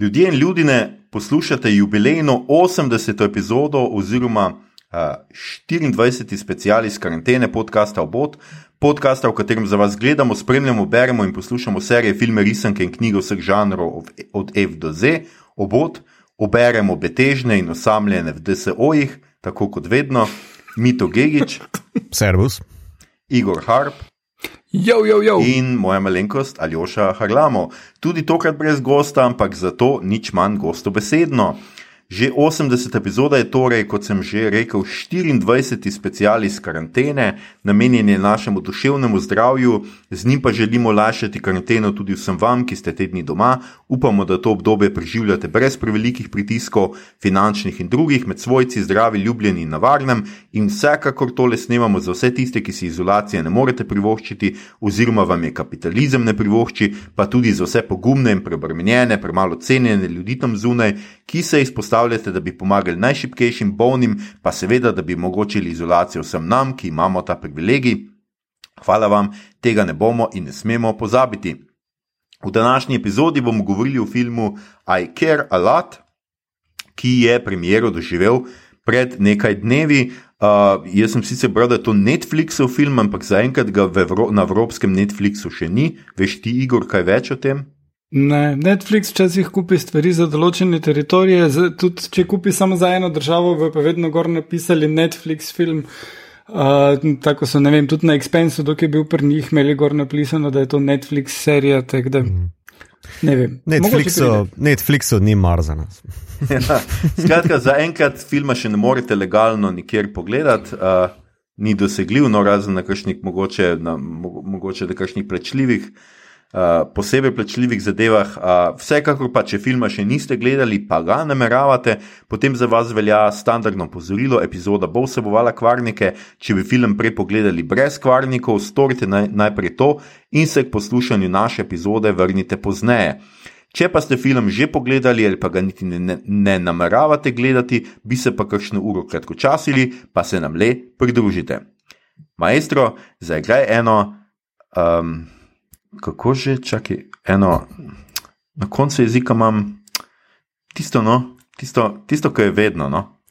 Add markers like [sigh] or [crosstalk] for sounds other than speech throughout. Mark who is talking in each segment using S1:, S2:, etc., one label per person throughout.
S1: Ljudje in ljudje poslušate jubilejno 80. epizodo oziroma uh, 24. special iz karantene podcasta Obot, podcasta, v katerem za vas gledamo, spremljamo, beremo in poslušamo serije, filme, risanke in knjige vseh žanrov od F do Z. Obot oberemo betežne in osamljene v DSO-jih, tako kot vedno, Mito Gigič,
S2: Servus,
S1: Igor Harp.
S3: Jo, jo, jo.
S1: In moja malenkost Aljoša Harlamo. Tudi tokrat brez gosta, ampak zato nič manj gostobesedno. Že 80 epizoda je torej, kot sem že rekel, 24. special iz karantene, namenjen je našemu duševnemu zdravju, z njim pa želimo lašati karanteno tudi vsem vam, ki ste tedni doma. Upamo, da to obdobje preživljate brez prevelikih pritiskov, finančnih in drugih, med svojci, zdravi, ljubljeni in na varnem. In vsekakor tole snemamo za vse tiste, ki si izolacije ne morete privoščiti, oziroma vam je kapitalizem ne privošči, pa tudi za vse pogumne in preobremenjene, premalo cenjene ljudi tam zunaj, ki se izpostavljajo da bi pomagali najšipkejšim, bolnim, pa seveda, da bi omogočili izolacijo vsem nam, ki imamo ta privilegij. Hvala vam, tega ne bomo in ne smemo pozabiti. V današnji epizodi bomo govorili o filmu I Care a Lot, ki je premiero doživel pred nekaj dnevi. Uh, jaz sem sicer bral, da je to Netflixov film, ampak zaenkrat ga Evro na evropskem Netflixu še ni. Veš ti, Igor, kaj več o tem?
S3: Ne, Netflix včasih kupi stvari za določene teritorije, tudi če kupi samo za eno državo, bo pa vedno gor napisali Netflix film. Uh, tako so, ne vem, tudi na Expensu, dok je bil pri njih, imeli gor napisano, da je to Netflix serija. Da, mm. Ne vem.
S2: Netflixu, Netflixu ni mar za nas. [laughs]
S1: ja, skratka, za enkrat filma še ne morete legalno nikjer pogledati, uh, ni dosegljiv, no razen na kakšnih mogoče, na, mogoče na kakšnih plačljivih. Uh, posebej plačljivih zadevah. Vsekakor pa, če filma še niste gledali, pa ga nameravate, potem za vas velja standardno pozorilo. Epizoda bo vsebovala kvarnike. Če bi film prej pogledali brez kvarnikov, storite naj, najprej to in se k poslušanju naše epizode vrnite pozneje. Če pa ste film že pogledali ali pa ga niti ne, ne, ne nameravate gledati, bi se pa kakšno uro kratko časili, pa se nam le pridružite. Maestro, zaigraj eno. Um, kako že, čakaj, eno, na koncu jezika imam tisto, no, tisto, tisto kar je vedno. No.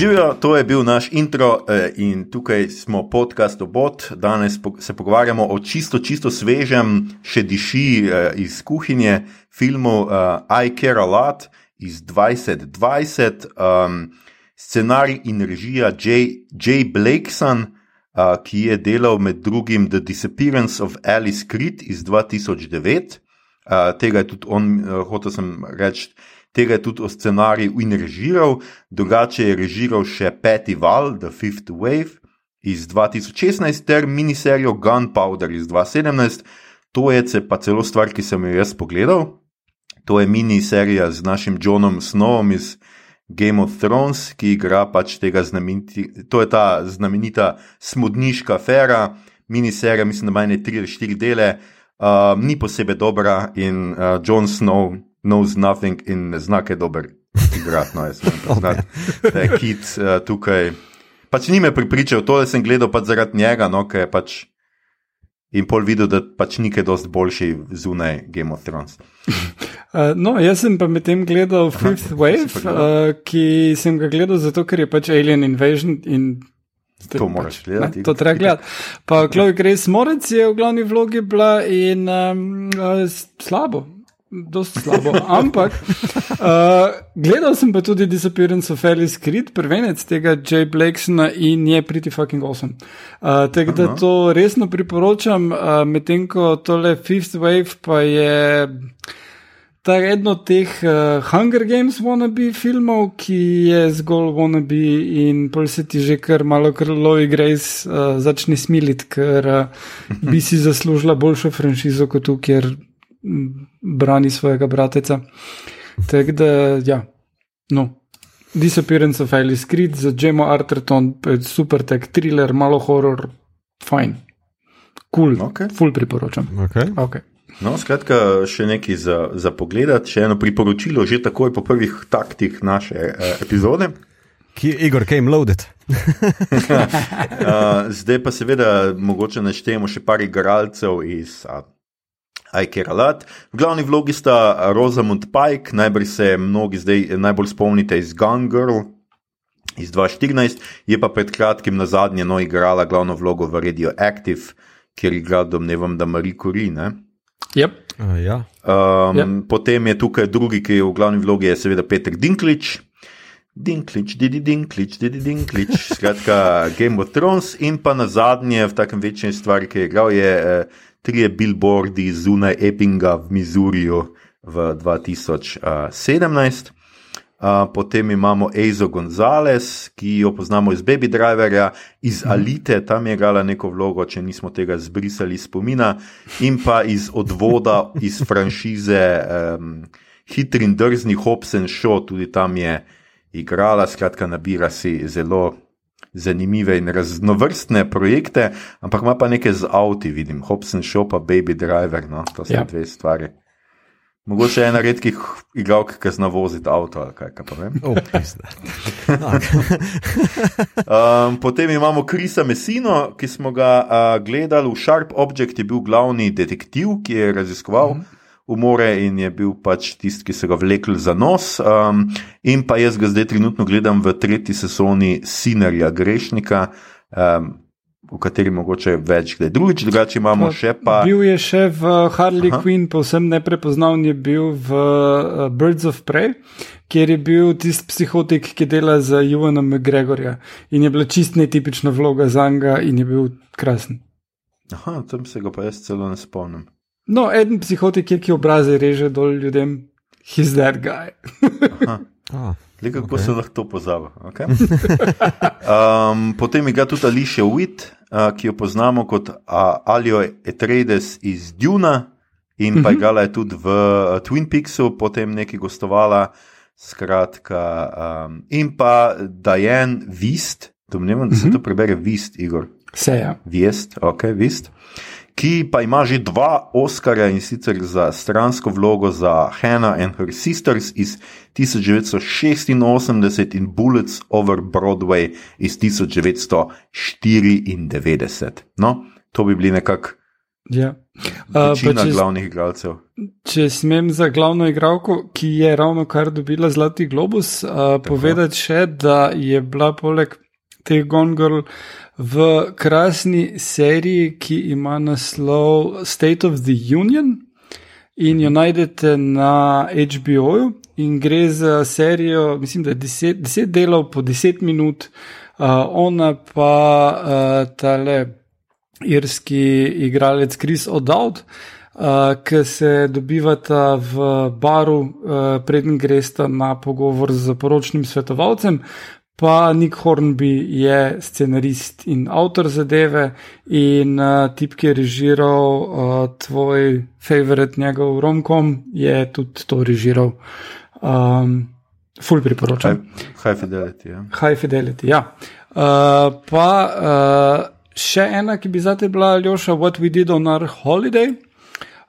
S1: Živijo, to je bil naš intro eh, in tukaj smo podcast Obot. Danes se pogovarjamo o čisto, čisto svežem, še diši eh, iz kuhinje filmu eh, I Care a Lot iz 2020, um, scenarij in režija J. J. Blakeson, ki je delal med drugim The Disappearance of Alice Creed iz 2009. Tega je tudi on, hotel sem reči tega je tudi o scenariju in režiral, drugače je režiral še Peti Val, The Fifth Wave iz 2016 ter miniserijo Gunpowder iz 2017. To je pa celo stvar, ki sem jo jaz pogledal. To je miniserija z našim Johnom Snowom iz Game of Thrones, ki igra pač tega znamenitega. To je ta znamenita smodniška afera, miniserija, mislim, da ima ne tri ali štiri dele, uh, ni posebej dobra in uh, John Snow knows nothing in ne zna, kaj dober igrati. No, jaz sem [laughs] poznal, da je kit uh, tukaj. Pač ni me pripričal, to sem gledal pač zaradi njega, no, ker je pač. In pol videl, da pač nekaj dosti boljši zunaj Game of Thrones.
S3: Uh, [laughs] no, jaz sem pa medtem gledal Fifth Aha, Wave, uh, ki sem ga gledal zato, ker je pač Alien Invasion in.
S1: To moraš pač, gledati.
S3: Ne, to treba gledati. Pa [laughs] Chloe Grace Morec je v glavni vlogi bila in um, slabo. Dosti slabo. Ampak uh, [laughs] gledal sem pa tudi Disappearance of Alice Creed, prvenec tega J. Blakesona in je pretty fucking awesome. Uh, Tako da to resno priporočam, uh, medtem ko tole Fifth Wave pa je. Ta je eno od teh uh, Hunger Games wannabe filmov, ki je zgolj wannabe in pol se ti že kar malo krlo igre, uh, začne smiliti, ker uh, bi si zaslužila boljšo franšizo kot tu, kjer brani svojega brateca. Tako da, ja, no. Disappearance of Alice Creed za Jemo Arterton, super tek, thriller, malo horror, fajn. Kul, cool.
S1: Okej.
S3: ful priporočam.
S2: Okay.
S3: Okay.
S1: No, skratka, še nekaj za, za pogled, še eno priporočilo, že takoj po prvih taktih naše eh, epizode.
S2: Ki, Igor, came loaded.
S1: Uh, [laughs] zdaj pa seveda mogoče naštejemo še par igralcev iz uh, Aikeralat. V glavni vlogi sta Rosamund Pike, najbrž se mnogi zdaj najbolj spomnite iz Gun Girl. Iz 2014 je pa pred kratkim na zadnje no igrala glavno vlogo v Radioactive, kjer igra domnevam, da Marie Curie. Ne?
S3: Yep.
S2: Uh, ja.
S1: Um,
S3: Ja.
S1: Potem je tukaj drugi, ki je v glavni vlogi, je seveda Peter Dinklage. Dinklage, Didi Dinklage, Didi Dinklage, skratka Game of Thrones in pa na zadnje v takem večjem stvari, ki je igral, je eh, trije billboardi zunaj Eppinga v Missouriju v 2017. Uh, potem imamo Eizo Gonzalez, ki jo poznamo iz Baby Driverja, iz Alite, tam je igrala neko vlogo, če nismo tega zbrisali iz spomina, in pa iz odvoda iz franšize um, Hitri in drzni Hobson Show, tudi tam je igrala, skratka, nabira si zelo zanimive in raznovrstne projekte, ampak ima pa nekaj z avti, vidim, Hobson Show pa Baby Driver, no, to so
S3: Ja.
S1: dve stvari. Mogoče ena redkih igralk, ki zna voziti avto ali kaj, kaj pa vem.
S2: Oh. [laughs]
S1: Um, potem imamo Krisa Messino, ki smo ga uh, gledali v Sharp Object, je bil glavni detektiv, ki je raziskoval umore in je bil pač tisti, ki so ga vlekli za nos. Um, in pa jaz ga zdaj trenutno gledam v tretji sezoni Sinerja Grešnika. Um, V kateri mogoče več, kdaj drugič, drugače imamo še pa.
S3: Bil je še v Harley
S1: Aha.
S3: Quinn, povsem neprepoznaven je bil v uh, Birds of Prey, kjer je bil tisti psihotik, ki dela za Juana McGregorja in je bila čist netipična vloga za njega in je bil krasen.
S1: Aha, tam se ga pa jaz celo ne spomnim.
S3: No, eden psihotik je, ki obraze reže dol ljudem, he's that guy. [laughs]
S2: Ah,
S1: Le kako
S2: Ok.
S1: okay. se lahko to pozabi. Okay? [laughs] Um, potem igra tudi Alicia Witt, uh, ki jo poznamo kot uh, Alio Etreides iz Duna, in pa
S3: Mhm.
S1: igrala je tudi v uh, Twin Peaksu, potem neki gostovala. Skratka, um, in pa Diane Vist, domnevam, da se to prebere Vist, Igor.
S3: Vse je.
S1: Vest, ok, Vist, ki pa ima že dva Oscarja in sicer za stransko vlogo za Hannah and Her Sisters iz 1986 in Bullets over Broadway iz 1994. No, to bi bili nekako
S3: Ja. Uh, če,
S1: glavnih igralcev.
S3: če smem za glavno igralko, ki je ravno kar dobila Zlati globus, uh, povedati še, da je bila poleg teh Gongol v krasni seriji, ki ima naslov State of the Union in jo najdete na HBO-ju. In gre za serijo, mislim, da je deset, deset delov po deset minut, uh, ona pa uh, tale irski igralec Chris O'Dowd, uh, ki se dobivata v baru, uh, preden gresta na pogovor z poročnim svetovalcem. Pa Nick Hornby je scenarist in avtor zadeve, in uh, tip, ki je režiral uh, tvoj favorit, njegov romkom, je tudi to režiral. Um, ful priporočam.
S1: High, high Fidelity. Ja.
S3: High Fidelity, ja. Uh, pa uh, še ena, ki bi zate bila Ljoša, What We Did on Our Holiday,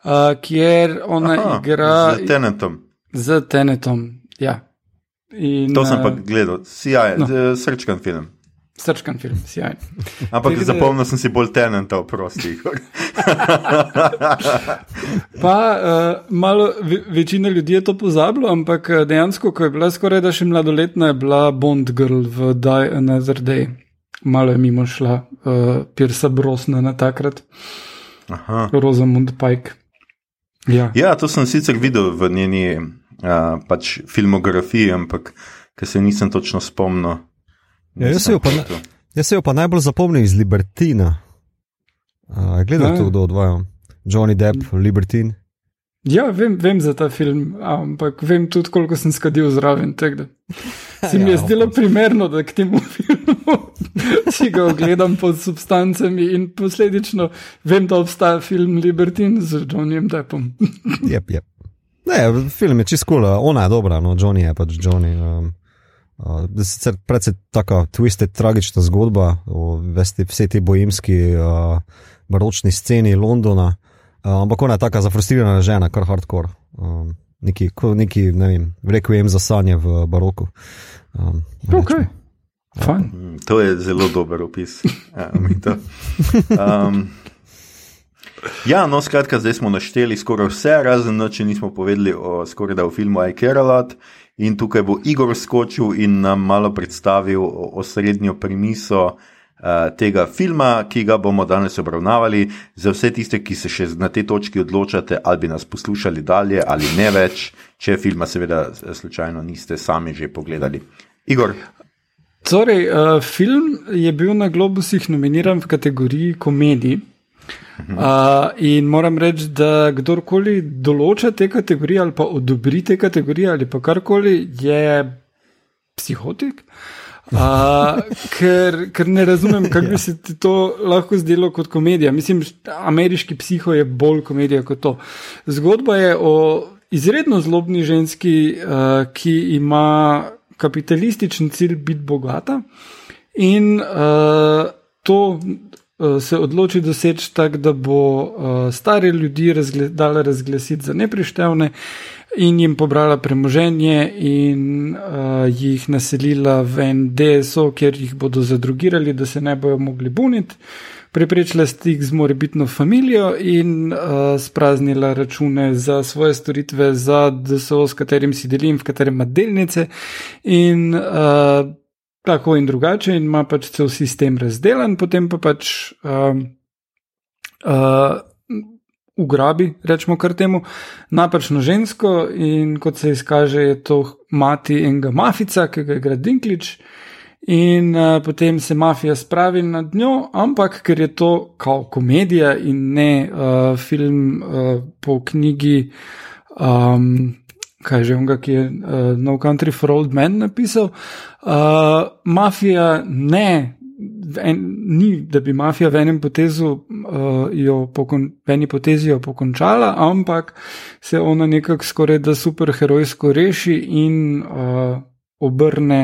S3: uh, kjer ona
S1: Aha,
S3: igra
S1: Z Tenetom.
S3: z Tenetom. Ja. In,
S1: To sem pa
S3: uh,
S1: gledal, sijajen,
S3: no.
S1: no. srčkan film.
S3: Srčkan film, sjajen. [laughs]
S1: Ampak
S3: Tako
S1: zapomnil sem si bolj Tenenta, prosti. Igor. [laughs]
S3: Pa uh, malo ve, večina ljudi je to pozabila, ampak eh, dejansko, ko je bila skoraj da še mladoletna, je bila Bond Girl v Die Another Day. Malo je mimo šla, uh, Pirsa Brosna na takrat,
S1: Aha.
S3: Rosamund Pike. Ja.
S1: Ja, to sem sicer videl v njeni uh, pač filmografiji, ampak ker se nisem točno spomnil.
S2: Ja, jaz se jo pa ne-
S1: to.
S2: Jaz se jo pa najbolj zapomnim iz Libertina. Uh, Gledal
S3: A.
S2: to, kdo odvaja. Johnny Depp, Libertin.
S3: Ja, vem, vem za ta film, ampak vem tudi, koliko sem skadil zraven. da [laughs] Se mi je
S2: Ja,
S3: zdelo primerno, da k temu [laughs] filmu si ga ogledam pod substancami in posledično vem, da obstaja film Libertin z Johnnyjem Deppom.
S2: Jep, jep. Ne, film je čisto kul, cool, ona je dobra, no, Johnny je pač Johnny. Um, uh, sicer predvsej taka twisted, tragična zgodba o vesti, vsej tej bojimski uh, baročni sceni Londona, uh, ampak ona je taka zafrustrirana žena, kar hardcore. Um, neki, neki, ne vem, rekel jim za sanje v baroku. Um,
S3: okay.
S1: Ja. To je zelo dober opis. Ja, [laughs] um, Ja, no, skratka, zdaj smo našteli skoraj vse, razen noči nismo povedali o skoraj da v filmu I Care a Lot. In tukaj bo Igor skočil in nam malo predstavil osrednjo premiso uh, tega filma, ki ga bomo danes obravnavali. Za vse tiste, ki se še na tej točki odločate, ali bi nas poslušali dalje ali ne več, če filma seveda slučajno niste sami že pogledali. Igor.
S3: Torej, uh, film je bil na Globusih nominiran v kategoriji komedij. Uh, in moram reči, da kdorkoli določa te kategorije ali pa odobri te kategorije ali pa karkoli, je psihotik. Uh, ker, ker ne razumem, kako bi se ti to lahko zdelo kot komedija. Mislim, ameriški psiho je bolj komedija kot to. Zgodba je o izredno zlobni ženski, uh, ki ima kapitalističen cilj biti bogata in uh, to se odloči doseči tako, da bo uh, stare ljudi razgle, dala razglasiti za neprištevne in jim pobrala premoženje in uh, jih naselila v en DSO, kjer jih bodo zadrugirali, da se ne bojo mogli buniti. Preprečila stik z morebitno familijo in uh, spraznila račune za svoje storitve, za DSO, s katerim si delim, v katerem ima delnice. In uh, tako in drugače, in ima pač cel sistem razdeljen, potem pa pač um, uh, ugrabi, rečemo kar temu, napačno žensko, in kot se izkaže, je to mati enega mafica, ki ga igra Dinklič. In uh, potem se mafija spravi nad njo, ampak ker je to kao komedija in ne uh, film uh, po knjigi um, kaj že onega, ki je uh, No Country for Old Men napisal. Uh, mafija ne, en, ni, da bi mafija v enem potezu uh, jo pokon, v eni potezi jo pokončala, ampak se ona nekako skoraj da superherojsko reši in uh, obrne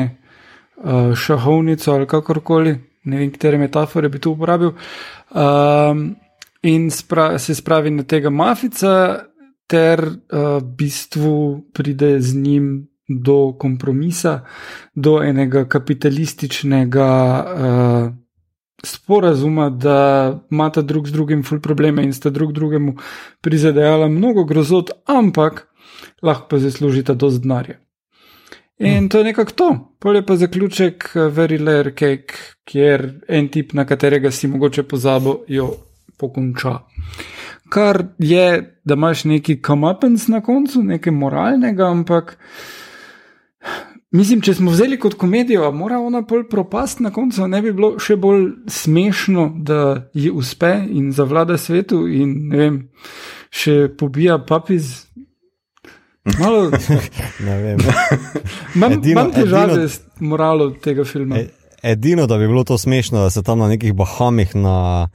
S3: uh, šahovnico ali kakorkoli, ne vem, katere metafore bi tu uporabil. Um, In spra se spravi na tega mafica, ter uh, v bistvu pride z njim do kompromisa, do enega kapitalističnega uh, sporazuma, da imata drug z drugim ful probleme in sta drug drugemu prizadejala mnogo grozot, ampak lahko pa zaslužita dosti denarja. In hm. to je nekako to. Pol je pa zaključek eh, Very Layer Cake, kjer en tip, na katerega si mogoče pozabo, jo pokonča. Uh, kar je, da imaš neki kamapens na koncu, nekaj moralnega, ampak. Mislim, če smo vzeli kot komedijo, mora ona pol propasti na koncu, ne bi bilo še bolj smešno, da ji uspe in zavlada svetu in ne vem, še pobija papiz. Malo, [laughs]
S2: ne vem.
S3: Imam težave z moralo tega filma. E,
S2: edino, da bi bilo to smešno, da se tam na nekih bahamih na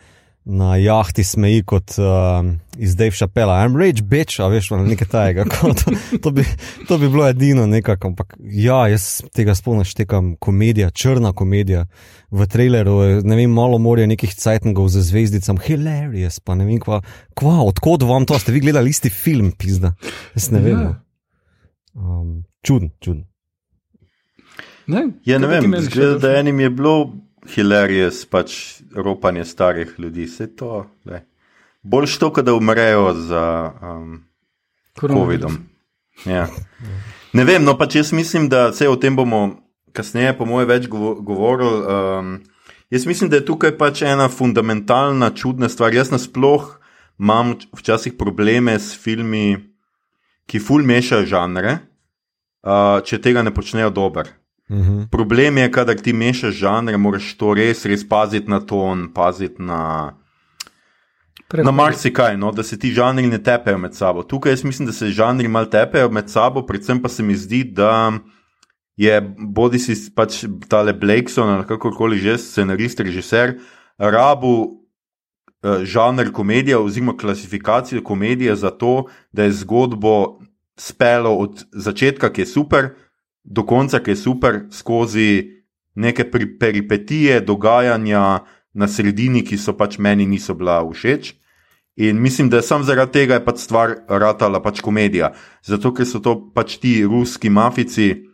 S2: na jahti smeji kot uh, iz Dave Chappella. I'm rage bitch, a veš, nekaj tajega. [laughs] To, to, bi, to bi bilo edino nekako. Ampak ja, jaz tega spomnim, štekam komedija, črna komedija. V traileru ne vem, malo morja nekih cajtngov z zvezdicam, hilarious, pa ne vem, kva, kva, odkot vam to, ste vi gledali isti film, pizda. Jaz ne vem. Ja. Um, čuden, čuden.
S1: Ne, ja, ne vem, zgleda, da enim je bilo hilarious, pač ropanje starih ljudi, vse to. Le. Bolj što, da umrejo za um, COVID-om. Ja. Ne vem, no pač jaz mislim, da se o tem bomo kasneje, po mojem, več govorili. Um, jaz mislim, da je tukaj pač ena fundamentalna, čudna stvar. Jaz nasploh imam včasih probleme s filmi, ki ful mešajo žanre, uh, če tega ne počnejo dobro. -hmm. Problem je, kadar ti mešaš žanre, moraš to res, res paziti na ton, paziti na. Na marsikaj, no, da se ti žanri ne tepejo med sabo. Tukaj jaz mislim, da se žanri malo tepejo med sabo, predvsem pa se mi zdi, da je bodi si pač tale Blakeson ali kakorkoli že scenarist, režiser, rabu uh, žanr komedije oziroma klasifikacijo komedije za to, da je zgodbo spelo od začetka, ki je super, do konca, ki je super, skozi neke peripetije, dogajanja na sredini, ki so pač meni niso bila všeč. In mislim, da sem zaradi tega pač stvar ratala pač komedija. Zato, ker so to pač ti ruski mafici,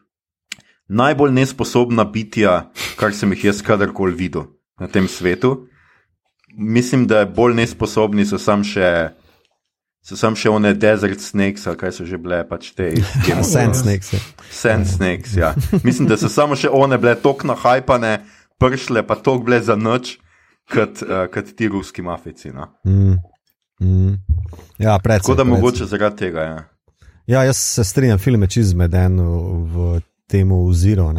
S1: najbolj nesposobna bitja, kar sem jih jaz kadarkoli videl na tem svetu. Mislim, da bolj nesposobni so sam še. So sam še one desert snakes, ali kaj so že bile, pač te. [laughs]
S2: Ja, Sand snakes. ja.
S1: Sand snakes, ja. [laughs] Mislim, da so samo še one bile tok nahajpane, pršle pa tok bile za noč, kot, uh, kot ti ruski mafici. No.
S2: Mm. Mm. Ja, predvsem.
S1: Tako da mogoče zaradi tega. Ja.
S2: Ja, jaz se strinjam, film je čez zmeden v, v tem oziru.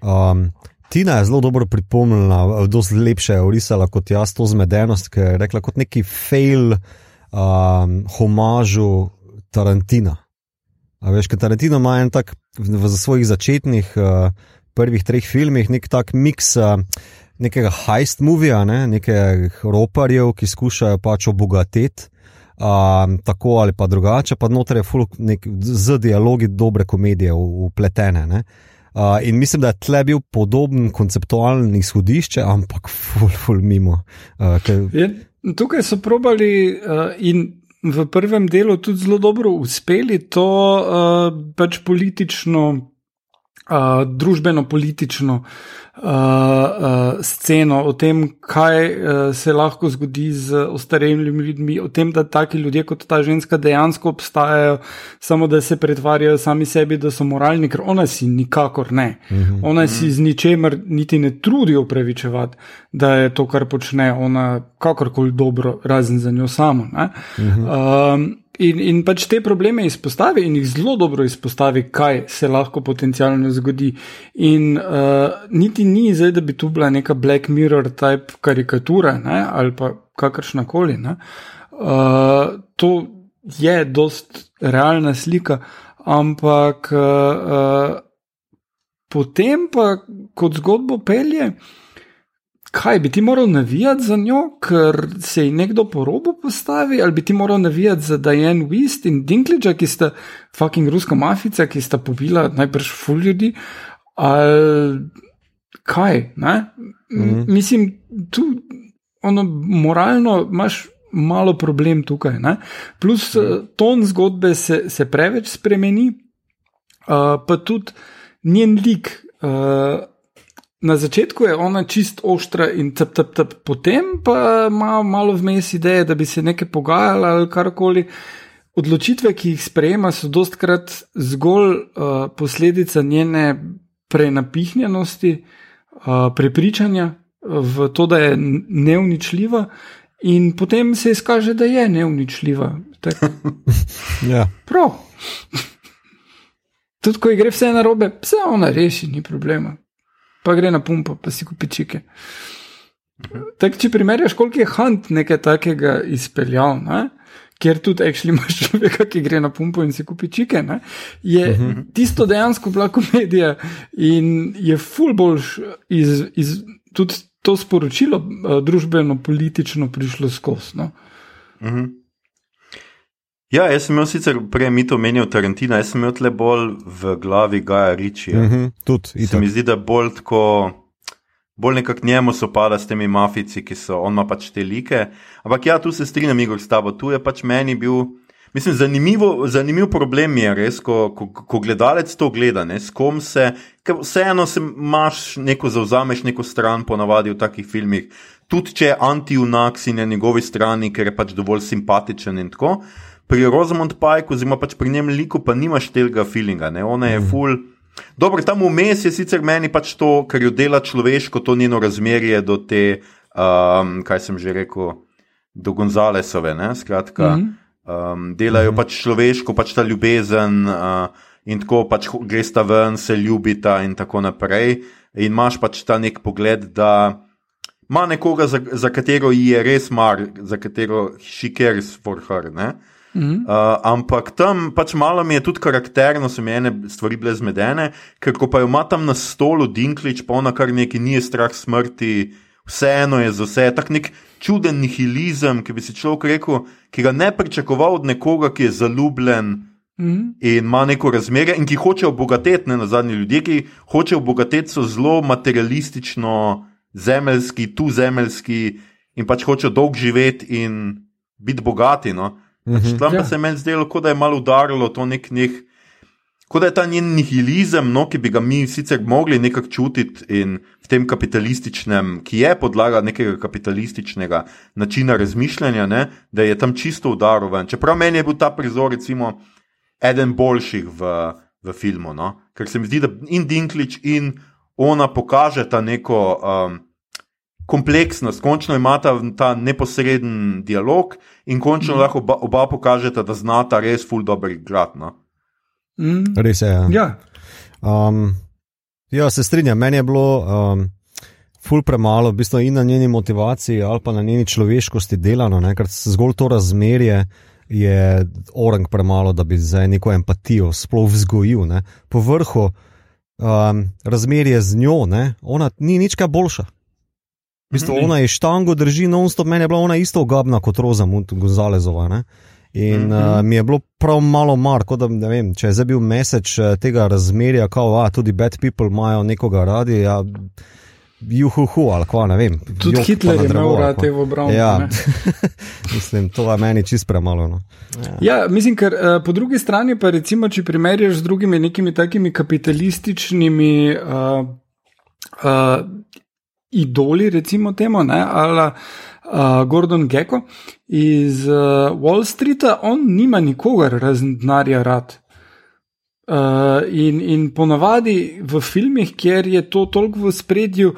S2: Um, Tina je zelo dobro pripomnila, lepše je orisala kot jaz to zmedenost, ker je rekla kot neki fail um, homažu Tarantina. A veš, ker Tarantino ima en tak v, v svojih začetnih uh, prvih treh filmih nek tak miks. Uh, Nekega heist movija, ne? nekaj roparjev, ki skušajo pač obogatiti, um, tako ali pa drugače, pa znotraj je full nek, z dialogi dobre komedije upletene. Uh, in mislim, da je tle bil podoben konceptualen izhodišče, ampak full, full mimo. Uh,
S3: Je, tukaj so probali uh, in v prvem delu tudi zelo dobro uspeli to uh, pač politično, uh, družbeno-politično uh, uh, sceno, o tem, kaj uh, se lahko zgodi z ostarelimi ljudmi, o tem, da taki ljudje kot ta ženska dejansko obstajajo, samo da se pretvarjajo sami sebi, da so moralni, ker ona si nikakor ne. Ona si z ničemer niti ne trudi upravičevati, da je to, kar počne ona, kakorkoli dobro, razen za njo samo. ne. Um, In, in pač te probleme izpostavi in jih zelo dobro izpostavi, kaj se lahko potencialno zgodi. In uh, niti ni zdaj, da bi tu bila neka Black Mirror type karikatura ne, ali pa kakršna koli. Uh, to je dost realna slika, ampak uh, uh, potem pa kot zgodbo pelje. Kaj bi ti moral navijati za njo, ker se ji nekdo po robu postavi, ali bi ti moral navijati za Diane Wist in Dinklage, ki sta fucking ruska mafica, ki sta pobila najbrž ful ljudi, ali kaj. Mm -hmm. Mislim, tu ono, moralno imaš malo problem tukaj. Ne? Plus mm -hmm. ton zgodbe se, se preveč spremeni, uh, pa tudi njen lik. Uh, Na začetku je ona čist ostra in tep, tep, tep, potem pa ima malo vmes ideje, da bi se nekaj pogajala ali karkoli. Odločitve, ki jih sprejema, so dostkrat zgolj uh, posledica njene prenapihnjenosti, uh, prepričanja v to, da je neuničljiva, in potem se izkaže, da je neuničljiva. [laughs]
S2: ja.
S3: Prav. [laughs] Tudi, ko gre vse na robe, vse ona reši, ni problema pa gre na pumpo, pa si kupi čike. Tak, če primerjaš, koliko je Hunt nekaj takega izpeljal, ne? kjer tudi imaš [laughs] človeka, ki gre na pumpo in si kupi čike, ne? je uh -huh. tisto dejansko bila komedija in je ful boljš iz, iz tudi to sporočilo uh, družbeno-politično prišlo skozi. No?
S1: Uh -huh. Ja, jaz sem imel sicer prej mito omenil Tarantina, jaz sem imel tle bolj v glavi Gaja Ričija.
S2: Mm -hmm, tudi.
S1: Se mi zdi, da bolj tako. Bolj nekako njemu so pada s temi mafici, ki so, on ima pač te like. Ampak ja, tu se strinjam, Igor, s tabo. Tu je pač meni bil, mislim, zanimivo, zanimiv problem je res, ko, ko, ko gledalec to gleda, ne, s kom se, ker vseeno se imaš neko zauzameš neko stran, ponavadi v takih filmih, tudi če je anti-unak si na njegovi strani, ker je pač dovolj simpatičen in tako pri Rosamund Pike, oziroma pač pri njem liku, pa nimaš tega feelinga, ne? ona je mm. full. Dobro, tam vmes je sicer meni pač to, kar jo dela človeško, to njeno razmerje do te, um, kaj sem že rekel, do Gonzalesove. Ne? Skratka, mm. um, delajo mm. pač človeško, pač ta ljubezen uh, in tako pač greš ta ven, se ljubita in tako naprej. In imaš pač ta nek pogled, da ima nekoga, za, za katero ji je res mar, za katero she cares for her. Ne? Uh, ampak tam pač malo mi je tudi karakterno, so mi ene stvari bile zmedene, ker ko pa jo ima tam na stolu Dinklič, pa ona kar neki ni strah smrti, vseeno je za vse, tak nek čuden nihilizem, ki bi si človek rekel, ki ga ne pričakoval od nekoga, ki je zaljubljen
S3: Mhm.
S1: in ima neko razmerje, in ki hoče obogatiti, ne na zadnje ljudje, ki hoče obogatiti, so zelo materialistično, zemeljski, tu zemeljski in pač hočejo dolgo živeti in biti bogati. No. Pač
S2: Mhm.
S1: tam pa
S3: Ja.
S1: se je meni zdelo, kot da je malo udarilo to nek. nek Kot da je ta njen nihilizem, no, ki bi ga mi sicer mogli nekako čutiti in v tem kapitalističnem, ki je podlaga nekega kapitalističnega načina razmišljanja, ne, da je tam čisto udarovan. Čeprav meni je bil ta prizor, recimo, eden boljših v, v filmu. No? Ker se mi zdi, da in Dinklič in ona pokažeta neko um, kompleksnost, končno imata ta neposreden dialog in končno mm. lahko oba, oba pokažeta, da znata res ful dobro igrati. No?
S3: Mhm.
S2: Res je. Ja.
S3: Ja,
S2: Um, ja, se strinjam, meni je bilo um, ful premalo, v bistvu in na njeni motivaciji, ali pa na njeni človeškosti delano, ne, ker zgolj to razmerje je orang premalo, da bi za neko empatijo sploh vzgojil. Ne. Po vrhu um, razmerje z njo, ne, ona ni nič kaj boljša. V bistvu
S3: Mhm.
S2: ona je štango, drži non-stop, meni je bila ona isto ogabna kot Roza Gonzalezova. Ne. In uh, mi je bilo prav malo mar, kot da ne vem, če je zdaj bil mesec eh, tega razmerja, kao, a tudi bad people imajo nekoga radi, ja, juhuhu ali kva, ne vem.
S3: tudi
S2: jok
S3: Hitler je imel rad te v obrambi.
S2: Ja, [laughs] mislim, to je meni čist premalo. No.
S3: Ja, mislim, ker uh, po drugi strani pa recimo, če primerjaš z drugimi nekimi takimi kapitalističnimi uh, uh, idoli, recimo temu, ne, ali uh, Gordon Gecko iz uh, Wall Streeta, on nima nikogar razen denarja rad. Uh, in, in ponavadi v filmih, kjer je to toliko v spredju,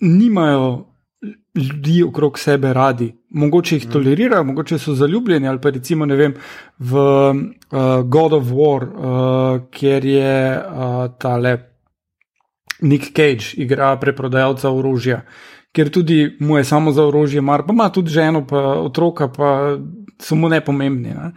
S3: nimajo ljudi okrog sebe radi. Mogoče jih tolerirajo, mogoče so zaljubljeni, ali pa recimo vem, v uh, God of War, uh, kjer je uh, tale Nick Cage, igra preprodajalca orožja, ker tudi mu je samo za orožje mar, pa ima tudi ženo, pa otroka, pa so mu nepomembni. Ne?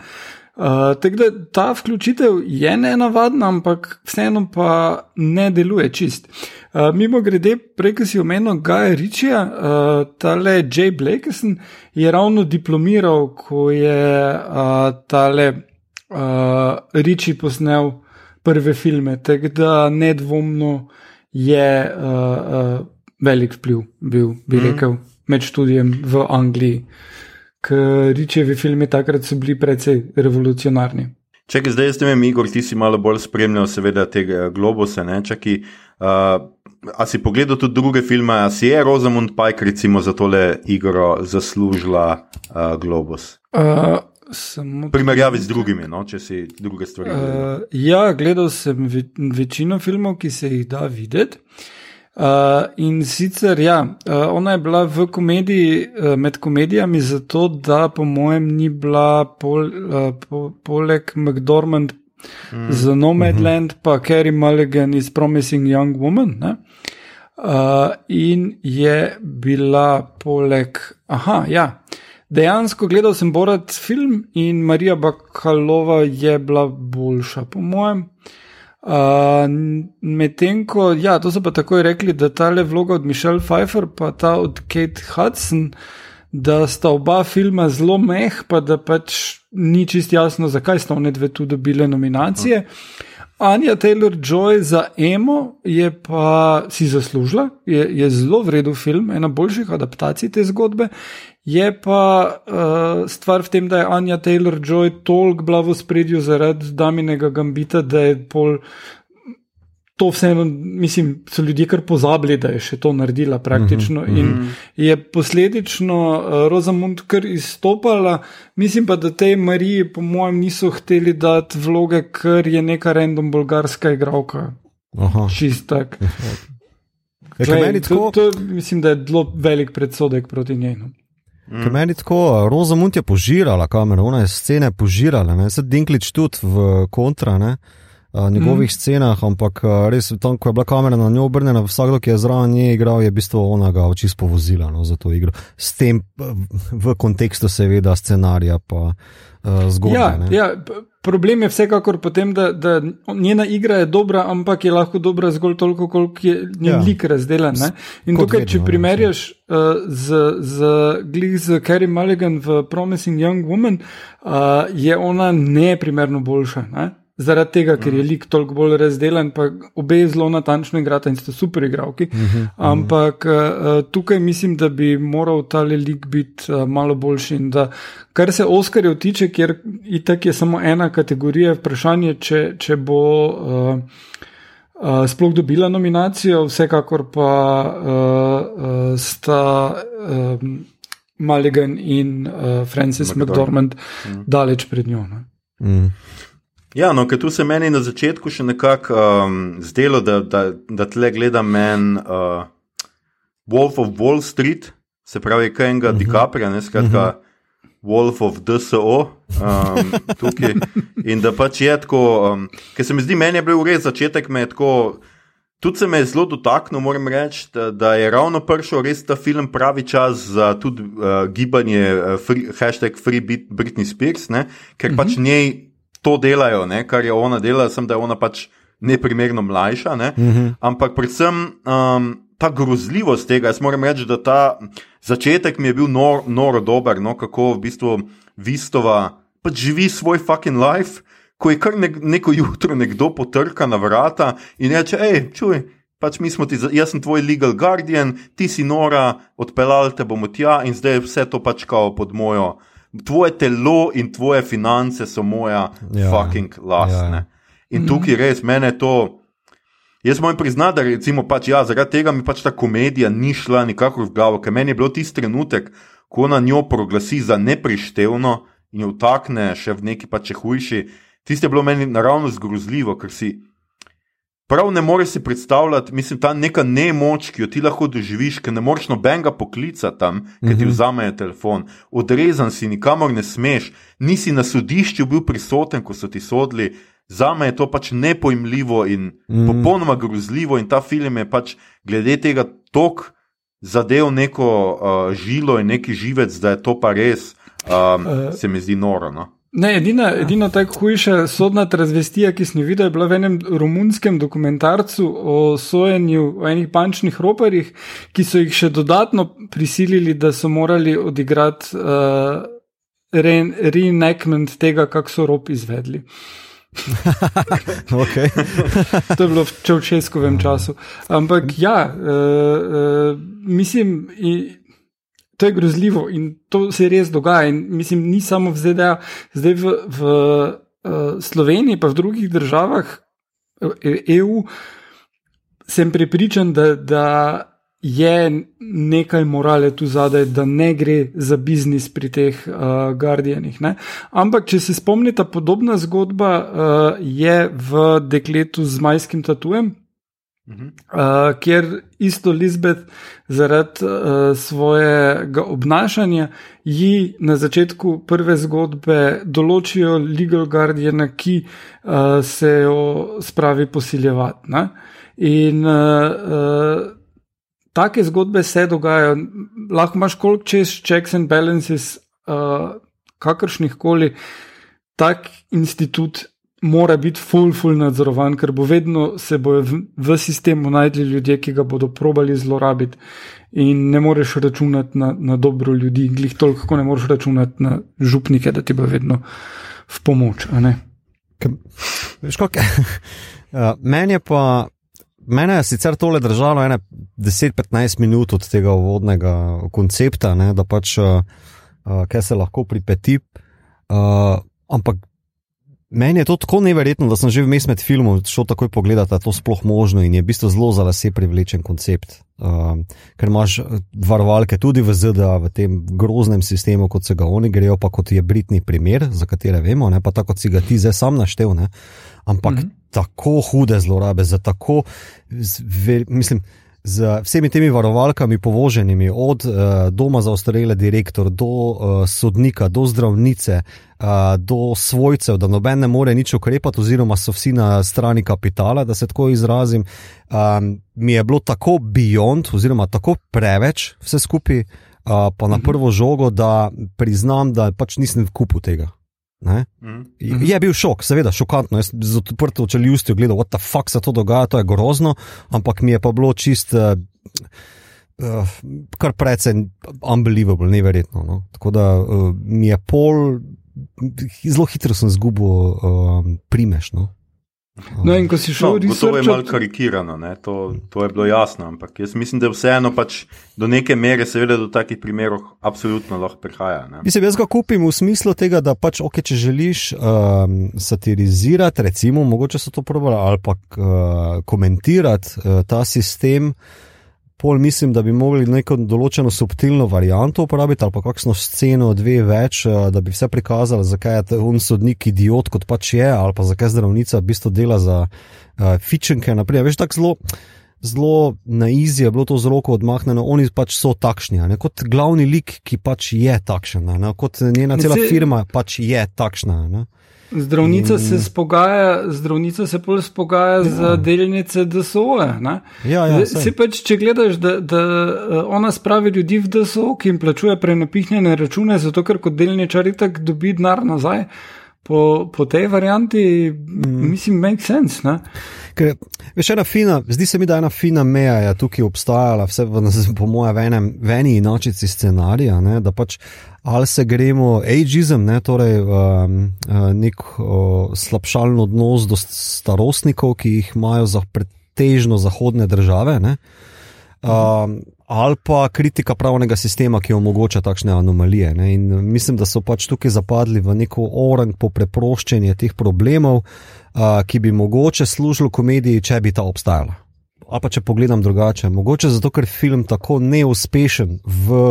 S3: Uh, tako da ta vključitev je nenavadna, ampak vseeno pa ne deluje čist. Uh, mimo grede, prej, ko si omenil Gaja Ričija, uh, tale Jay Blakeson je ravno diplomiral, ko je uh, tale uh, Riči posnel prve filme, tako da nedvomno je uh, uh, velik vpliv bil, bi rekel, med študijem v Angliji ker Ričevi filmi takrat so bili precej revolucionarni.
S1: Čakaj, zdaj jaz ne vem, Igor, ti si malo bolj spremljal, seveda, tega globusa. Ne? Čakaj, uh, a si pogledal tudi druge filme, a si je Rosamund Pike, recimo, za tole igro zaslužila uh, globus?
S3: Uh, samo
S1: primerjavi z drugimi, no? če si druge stvari. gledal.
S3: Uh, ja, gledal sem ve večino filmov, ki se jih da videti. Uh, in sicer, ja, uh, ona je bila v komediji, uh, med komedijami, zato da, po mojem, ni bila pol, uh, po, poleg McDormand mm. z Nomadland, mm -hmm. pa Carrie Mulligan iz Promising Young Woman. Ne? Uh, in je bila poleg, aha, ja. Dejansko gledal sem Borat film in Marija Bakalova je bila boljša, po mojem. Uh, Medtem ko, ja, to so pa takoj rekli, da ta le vloga od Michelle Pfeiffer, pa ta od Kate Hudson, da sta oba filma zelo meh, pa da pač ni čist jasno, zakaj sta one dve tu dobile nominacije. Anja Taylor Joy za Emo je pa si zaslužila, je, je zelo vreden film, ena boljših adaptacij te zgodbe. Je pa uh, stvar v tem, da je Anja Taylor Joy toliko bila v spredju zaradi Daminega Gambita, da je pol. To vseeno, mislim, so ljudje kar pozabili, da je še to naredila praktično. Mm -hmm. In je posledično uh, Rosamund kar izstopala. Mislim pa, da tej Mariji, po mojem, niso hteli dati vloge, ker je neka random bolgarska igralka.
S2: Aha.
S3: Čist tak.
S2: Ja, ker meni
S3: to, to mislim, da je zelo velik predsodek proti njej. No.
S2: Ker meni tako, Rosamund je požirala kamero, ona je scene požirala, ne, se Dinklič tudi v kontra, ne. uh, njegovih mm. scenah, ampak uh, res tam, ko je bila kamera na njo obrnjena, vsakdo, ki je zraven nje igral, je v bistvu ona ga čisto povozila no, za to igro. S tem v kontekstu, seveda, scenarija pa uh, zgodbe.
S3: Ja, ja, problem je vsekakor potem, da, da njena igra je dobra, ampak je lahko dobra zgolj toliko, koliko je njen ja. lik razdeljen. In tukaj, vedno, če no, primerjaš uh, z, z, z Carrie Mulligan v Promising Young Woman, uh, je ona neprimerno boljša. Ne? Zaradi tega, ker je mhm. lik toliko bolj razdeljen, pa obe zelo natančno igrata in sta super igravki. Uh mhm, -huh, mhm. Ampak uh, tukaj mislim, da bi moral ta lik biti uh, malo boljši. Da, kar se Oskarjev tiče, ker itak je samo ena kategorija, vprašanje, če, če bo. Uh, Uh, sploh dobila nominacijo, vsekakor pa uh, uh, sta um, Mulligan in uh, Francis McDormand mm. daleč pred njo. Mm.
S1: Ja, no, ker tu se meni na začetku še nekako um, zdelo, da, da, da tle gledam men uh, Wolf of Wall Street, se pravi, kaj enega uh -huh. DiCapria, ne skratka. Uh -huh. Wolf of DSO, um, [laughs] tukaj. In da pač je tako, um, ker se mi zdi, meni je bil res začetek, me je tako, tudi se me je zelo dotaknil, moram reči, da, da je ravno prišel res ta film pravi čas za tudi uh, gibanje, uh, free, hashtag Free Britney Spears, ne? ker uh -huh. pač mhm. njej to delajo, ne, kar je ona delala, sem da je ona pač neprimerno mlajša. Ne, mhm. -huh. Ampak predvsem um, ta grozljivost tega, jaz moram reči, da ta začetek mi je bil noro nor dober, no, kako v bistvu Vistova pač živi svoj fucking life. Ko je kar ne, neko jutro nekdo potrka na vrata in reče: hej, čuj, pač mi smo ti, jaz sem tvoj legal guardian, ti si nora, odpeljal te bomo tja in zdaj je vse to pač kao pod mojo tvoje telo in tvoje finance so moja ja, fucking lastne. Ja. In tukaj res mene to. Jaz moram priznati, da recimo, pač, ja, zaradi tega mi pač ta komedija ni šla nikakor v glavo, ker meni je bil tisti trenutek, ko ona njo proglasi za neprištevno in jo vtakne še v neki pač hujši. Tisti je bilo meni naravno zgrozljivo, ker si Prav ne moreš si predstavljati, mislim, ta neka nemoč, ki jo ti lahko doživiš, ker ne moreš nobenega poklicati tam, ker ti mhm. vzamejo telefon. Odrezan si, nikamor ne smeš, nisi na sodišču bil prisoten, ko so ti sodili. Za me je to pač nepojmljivo in mm. popolnoma grozljivo, in ta film je pač glede tega tok zadev neko uh, žilo in neki živec, da je to pa res, um, uh. se mi zdi noro. No?
S3: Ne, edina, edina tako hujša sodna razvestija, ki sem jo videl, je bila v enem romunskem dokumentarcu o sojenju v enih bančnih roparjih, ki so jih še dodatno prisilili, da so morali odigrati uh, reenactment tega, kako so rop izvedli. [laughs] to je bilo v Čevčeskovem času. Ampak ja, uh, uh, mislim. In, To je grozljivo in to se res dogaja. In mislim, ni samo v ZDA, zdaj v, v uh, Sloveniji, pa v drugih državah EU, e sem prepričan, da, da je nekaj morale tu zadaj, da ne gre za biznis pri teh uh, Guardianih. Ne? Ampak, če se spomnite, podobna zgodba uh, je v dekletu z majskim tatujem. Uh, kjer isto Lizbeth zaradi uh, svojega obnašanja ji na začetku prve zgodbe določijo legal guardiana, ki uh, se jo spravi posiljevati. Ne? In uh, uh, take zgodbe se dogajajo, lahko imaš koliko čez checks and balances, uh, kakršnih koli, tak institut mora biti full, full nadzorovan, ker bo vedno se bojo v, v sistemu najdli ljudje, ki ga bodo probali zlorabiti. In ne moreš računati na, na dobro ljudi, glih toliko, ne moreš računati na župnike, da ti bo vedno v pomoč.
S2: Veš, kako je? [laughs] Meni je pa. Mene je sicer tole držalo 10-15 minut od tega uvodnega koncepta, ne, da pač uh, kaj se lahko pripeti. Uh, ampak Meni je to tako neverjetno, da sem že vmes med filmom šel takoj pogledati, da je to sploh možno in je v bistvu zelo za lase privlečen koncept. Um, ker imaš eh, varovalke tudi v ZDA, v tem groznem sistemu, kot se ga oni grejo, pa kot je Britni primer, za katere vemo, ne pa tako, kot si ga ti zdaj sam naštel. Ne? Ampak mm -hmm. tako hude zlorabe, za tako, zve, mislim z vsemi temi varovalkami povoženimi, od uh, doma za ostarele direktor do uh, sodnika, do zdravnice, uh, do svojcev, da noben ne more nič ukrepati, oziroma so vsi na strani kapitala, da se tako izrazim, um, mi je bilo tako beyond, oziroma tako preveč vse skupaj, uh, pa na prvo žogo, da priznam, da pač nisem kupil tega. Mm. Je bil šok, seveda, šokantno. Jaz z odprto čeljustjo gledal, what the fuck se to dogaja, to je grozno, ampak mi je pa bilo čist, uh, uh, kar precej unbelievable, neverjetno. No? Tako da uh, mi je pol, zelo hitro sem zgubil uh, primeš. No?
S3: No, in ko si šel,
S1: no, to je malo karikirano, to, to je bilo jasno, ampak jaz mislim, da vseeno pač do neke mere, seveda, do takih primerov absolutno lahko prihaja. Ne?
S2: Mislim, jaz ga kupim v smislu tega, da pač, ok, če želiš um, satirizirati, recimo, mogoče so to probali ali pa uh, komentirati uh, ta sistem pol mislim, da bi mogli neko določeno subtilno varianto uporabiti ali pa kakšno sceno, dve več, eh, da bi vse prikazali, zakaj je on sodnik idiot, kot pač je, ali pa zakaj zdravnica v bistvu dela za uh, fičenke. Naprej. Veš, tako zelo. Zelo na izi je bilo to z roko odmahnjeno, oni pač so takšni, ne? kot glavni lik, ki pač je takšen, ne? kot njena cela firma pač je takšna. Ne?
S3: Zdravnica in... se spogaja, zdravnica se bolj spogaja ja. za delnice DSO. -e,
S2: ja, ja,
S3: se pač, če gledaš, da, da eh, ona spravi ljudi v DSO, ki jim plačuje prenapihnjene račune, zato ker kot delničar itak dobi denar nazaj. Po, po tej varianti, mm. mislim, make sense.
S2: Ker, veš, fina, zdi se mi, da je ena fina meja je tukaj obstajala, vse v, po mojem, v eni inočici scenarija. Ne, da pač ali se gremo ageizem, ne, torej um, uh, nek uh, slabšalen odnos do starostnikov, ki jih imajo za pretežno zahodne države. Ne, um, Ali pa kritika pravnega sistema, ki omogoča takšne anomalije. Ne? In mislim, da so pač tukaj zapadli v neko orang po preproščenju teh problemov, uh, ki bi mogoče služilo komediji, če bi ta obstajala. Ali pa če pogledam drugače, mogoče zato, ker film tako neuspešen v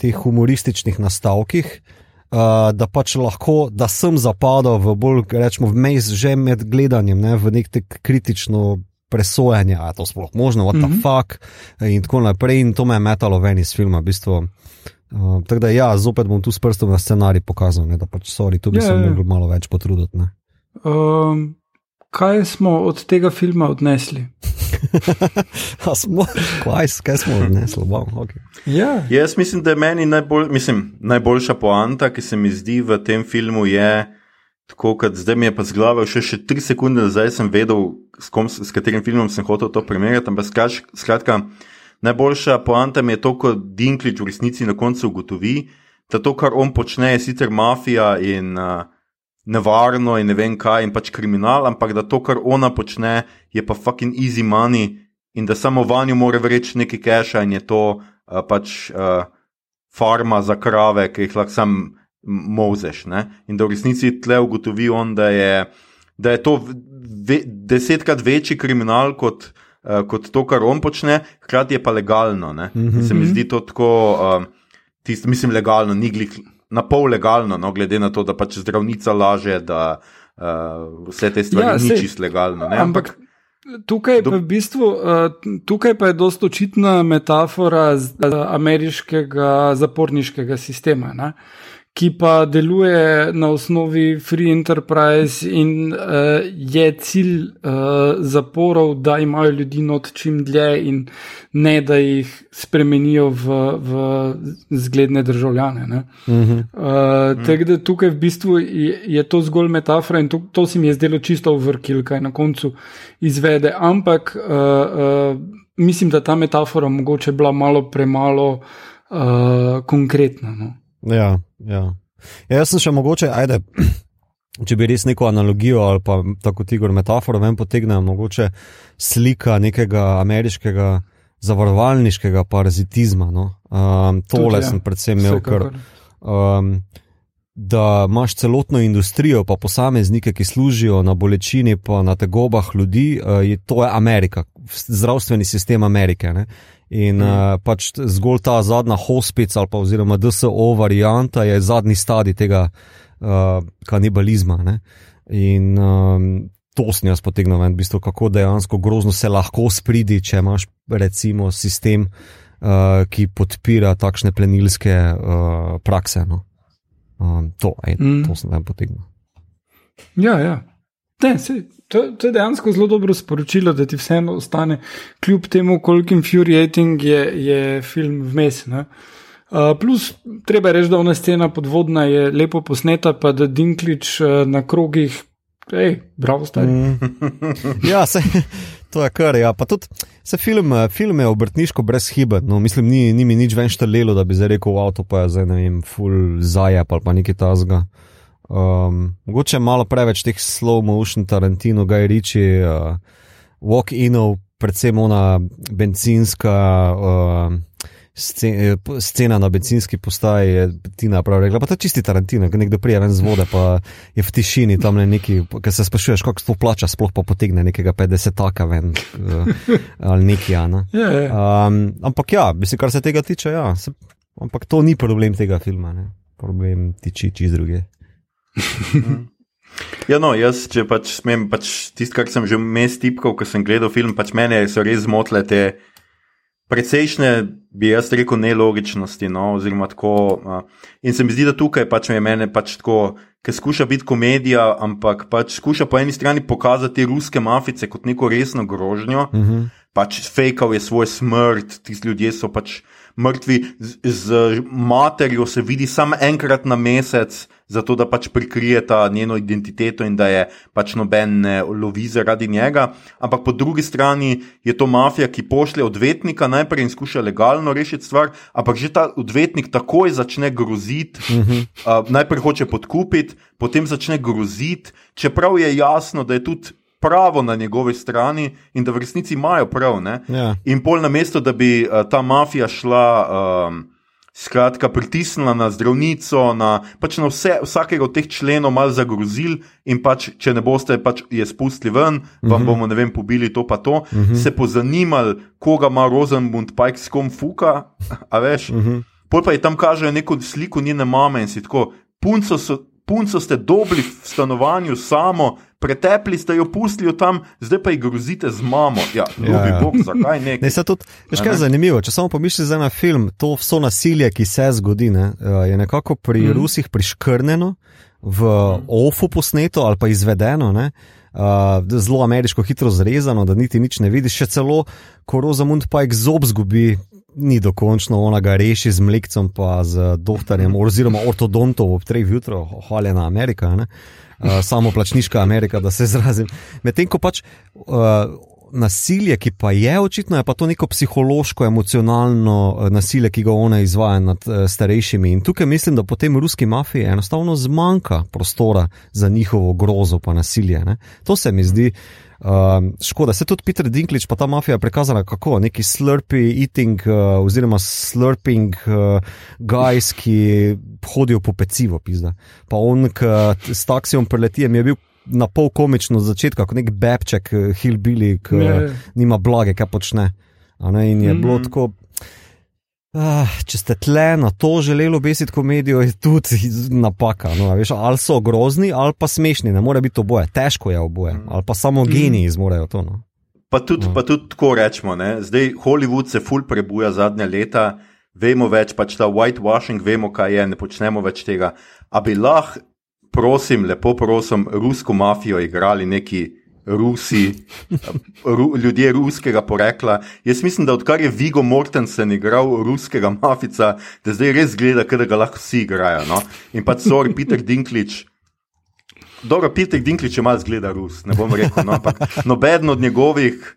S2: teh humorističnih nastavkih, uh, da pač lahko, da sem zapadal v bolj, rečemo, vmes že med gledanjem, ne, v nek kritično presojanje, ali je to sploh možno, what the mm -hmm. fuck, in tako naprej. In to me je metalo ven iz filma, v bistvu. Uh, tako da, ja, zopet bom tu s prstom na scenarij pokazal, ne, da pač, sorry, tu bi yeah, se lahko malo več potruditi.
S3: Um, kaj smo od tega filma odnesli? [laughs]
S2: smo, kaj, kaj smo odnesli? Wow, okay.
S3: yeah.
S1: Jaz mislim, da je meni najbolj, mislim, najboljša poanta, ki se mi zdi v tem filmu, je tako, da zdaj mi je pa z glave še, še tri sekunde nazaj, sem vedel, s, kom, s katerim filmom sem hotel to primerjati. Ampak skratka, najboljša poanta mi je to, ko Dinklič v resnici na koncu ugotovi, da to, kar on počne, je sicer mafija in. Uh, nevarno in ne vem kaj, in pač kriminal, ampak da to, kar ona počne, je pa fucking easy money in da samo vanjo more vreči nekaj keša in je to uh, pač uh, farma za krave, ki jih lahko sam mozeš. Ne? In da v resnici tle ugotovi on, da je, da je to ve, desetkrat večji kriminal kot. Uh, kot to, kar on počne, hkrati je pa legalno. Mm -hmm. Se mi mhm. zdi to tako, uh, tist, mislim, legalno, ni glih na pol legalno, no, glede na to, da pač zdravnica laže, da uh, vse te stvari ja, ni čisto legalno. Ne,
S3: ampak, ampak tukaj, do... v bistvu, tukaj pa je dosta očitna metafora ameriškega zaporniškega sistema. Ne? Ki pa deluje na osnovi free enterprise in uh, je cilj uh, zaporov, da imajo ljudi not čim dlje in ne da jih spremenijo v, v zgledne državljane. Uh -huh. uh, Tako da tukaj v bistvu je, je to zgolj metafora in to, to se mi je zdelo čisto vrkil, kaj na koncu izvede. Ampak uh, uh, mislim, da ta metafora mogoče bila malo premalo uh, konkretna. No.
S2: Ja, ja. ja. Jaz sem še mogoče, ajde, [clears throat] če bi res neko analogijo ali pa tako tigar metaforo ven potegnil, mogoče slika nekega ameriškega zavarovalniškega parazitizma. No? Um, tole Tudi, ja. sem predvsem imel, ker. Um, Da imaš celotno industrijo, pa posameznike, ki služijo na bolečini, pa na tegobah ljudi, uh, je to je Amerika, zdravstveni sistem Amerike. Ne? In mm. uh, pač zgolj ta zadnja hospic ali pa oziroma DSO varianta je zadnji stadij tega uh, kanibalizma. Ne? In um, to sem jaz potegnil ven, v bistvu, kako dejansko grozno se lahko spridi, če imaš recimo sistem, uh, ki podpira takšne plenilske uh, prakse. No. Um, to, ej, mm. to sem ven potegnil.
S3: Ja, ja. Ne, se, to, to je dejansko zelo dobro sporočilo, da ti vseeno ostane, kljub temu, koliko infuriating je, je film vmes. Uh, plus, treba reči, da ona scena podvodna je lepo posneta, pa da Dinklič uh, na krogih Hej, bravo, stari. Mm. [laughs]
S2: ja, se, to je kar. Ja. Tudi, se film, film je obrtniško brezhiben. No, mislim, ni, ni mi nič več štelelo, da bi zdaj rekel, avto pa je zdaj ne vem, full zajep ali pa nekaj tasga. Um, mogoče malo preveč teh slow motion Tarantino, Gaj Riči, uh, walk inov, predvsem ona benzinska. Uh, scena na benzinski postaji je Tina prav rekla, pa to čisti Tarantino, ki nekdo prije z vode, pa je v tišini tam neki, ki se sprašuješ, kako to plača, sploh pa potegne nekega 50 taka ven uh, ali neki, ja. No?
S3: Yeah, ja, yeah. Ja.
S2: Um, ampak ja, mislim, kar se tega tiče, ja, se, ampak to ni problem tega filma, ne? problem tiči čez druge.
S1: Ja, no, jaz, če pač smem, pač tisto, kar sem že vmes tipkal, ko sem gledal film, pač mene so res zmotile te precejšnje, bi jaz rekel, nelogičnosti. No, tako, uh, in se mi zdi, da tukaj pač je meni pač tako, ker skuša biti komedija, ampak pač skuša po eni strani pokazati ruske mafice kot neko resno grožnjo. Uh -huh. Pač fejkal je svoj smrt, ti ljudje so pač mrtvi, z, z materjo se vidi samo enkrat na mesec, zato da pač prikrije ta njeno identiteto in da je pač noben ne lovi zaradi njega. Ampak po drugi strani je to mafija, ki pošlje odvetnika najprej in skuša legalno rešiti stvar, ampak že ta odvetnik takoj začne groziti, uh -huh. uh, najprej hoče podkupiti, potem začne groziti, čeprav je jasno, da je tudi pravo na njegovi strani in da v resnici imajo prav.
S2: Ja.
S1: In pol na mesto, da bi uh, ta mafija šla. Um, Skratka, pritisnila na zdravnico, na, pač na vse, vsakega od teh členov, malo zagrozili, in pač, če ne boste pač je spustili ven, vam uh mhm. -huh. bomo, ne vem, pobili to pa to. Uh mhm. -huh. Se pozanimali, koga ima Rosenbund, pa s kom fuka, a veš. Uh mhm. -huh. Pol pa je tam kažejo neko sliko njene mame in si tako, punco so punco ste dobili v stanovanju samo, pretepli ste jo, pustili jo tam, zdaj pa jih grozite z mamo. Ja, ljubi ja, ja. Bog, zakaj ne?
S2: ne tudi, veš, kaj je zanimivo, če samo pomisliš na film, to vso nasilje, ki se zgodi, ne, eh, je nekako pri mm. Rusih priškrnjeno, v mm. ofu posneto ali pa izvedeno. Ne. Uh, zelo ameriško, hitro zrezano, da niti nič ne vidiš, še celo, ko Rozamund pa jih zob zgubi, ni dokončno, ona ga reši z mlekcem, pa z doktorjem, oziroma ortodontom ob treh jutrah, hvaljena Amerika, uh, samo plačniška Amerika, da se izrazim. Medtem ko pač. Uh, Nasilje, ki pa je očitno, je pa to neko psihološko, emocionalno nasilje, ki ga ona izvaja nad starejšimi. In tukaj mislim, da potem ruski mafiji enostavno zmanjka prostora za njihovo grozo pa nasilje. Ne? To se mi zdi. Uh, škoda, se tudi Peter Dinklič, pa ta mafija je prikazana kako neki slurpi, eating, uh, oziroma slurping uh, guys, ki hodijo po pecivo, pizda. Pa on, ki s taksijem preleti, je bil na pol komično od začetka, kot nek bebček, hillbilly, ki yeah. nima blage, kaj počne. In je mm -hmm. bilo tako. Uh, če ste tle na to želeli obesiti komedijo, je tudi [laughs] napaka. No, veš, ali so grozni, ali pa smešni, ne more biti oboje, težko je oboje, mm. ali pa samo mm. geniji zmorejo to. No.
S1: Pa tudi, no. pa tudi tako rečemo, ne? zdaj Hollywood se ful prebuja zadnja leta, vemo več, pač ta whitewashing, vemo, kaj je, ne počnemo več tega. A bi lahko, prosim, lepo prosim, rusko mafijo igrali neki. Rusi, ru, ljudje ruskega porekla. Jaz mislim, da odkar je Vigo Mortensen igral ruskega mafica, da zdaj res gleda, da ga lahko vsi igrajo. No? In pa sorry, Peter Dinklič. Dobro, Peter Dinklič je malo zgleda Rus, ne bom rekel, no, ampak noben od njegovih,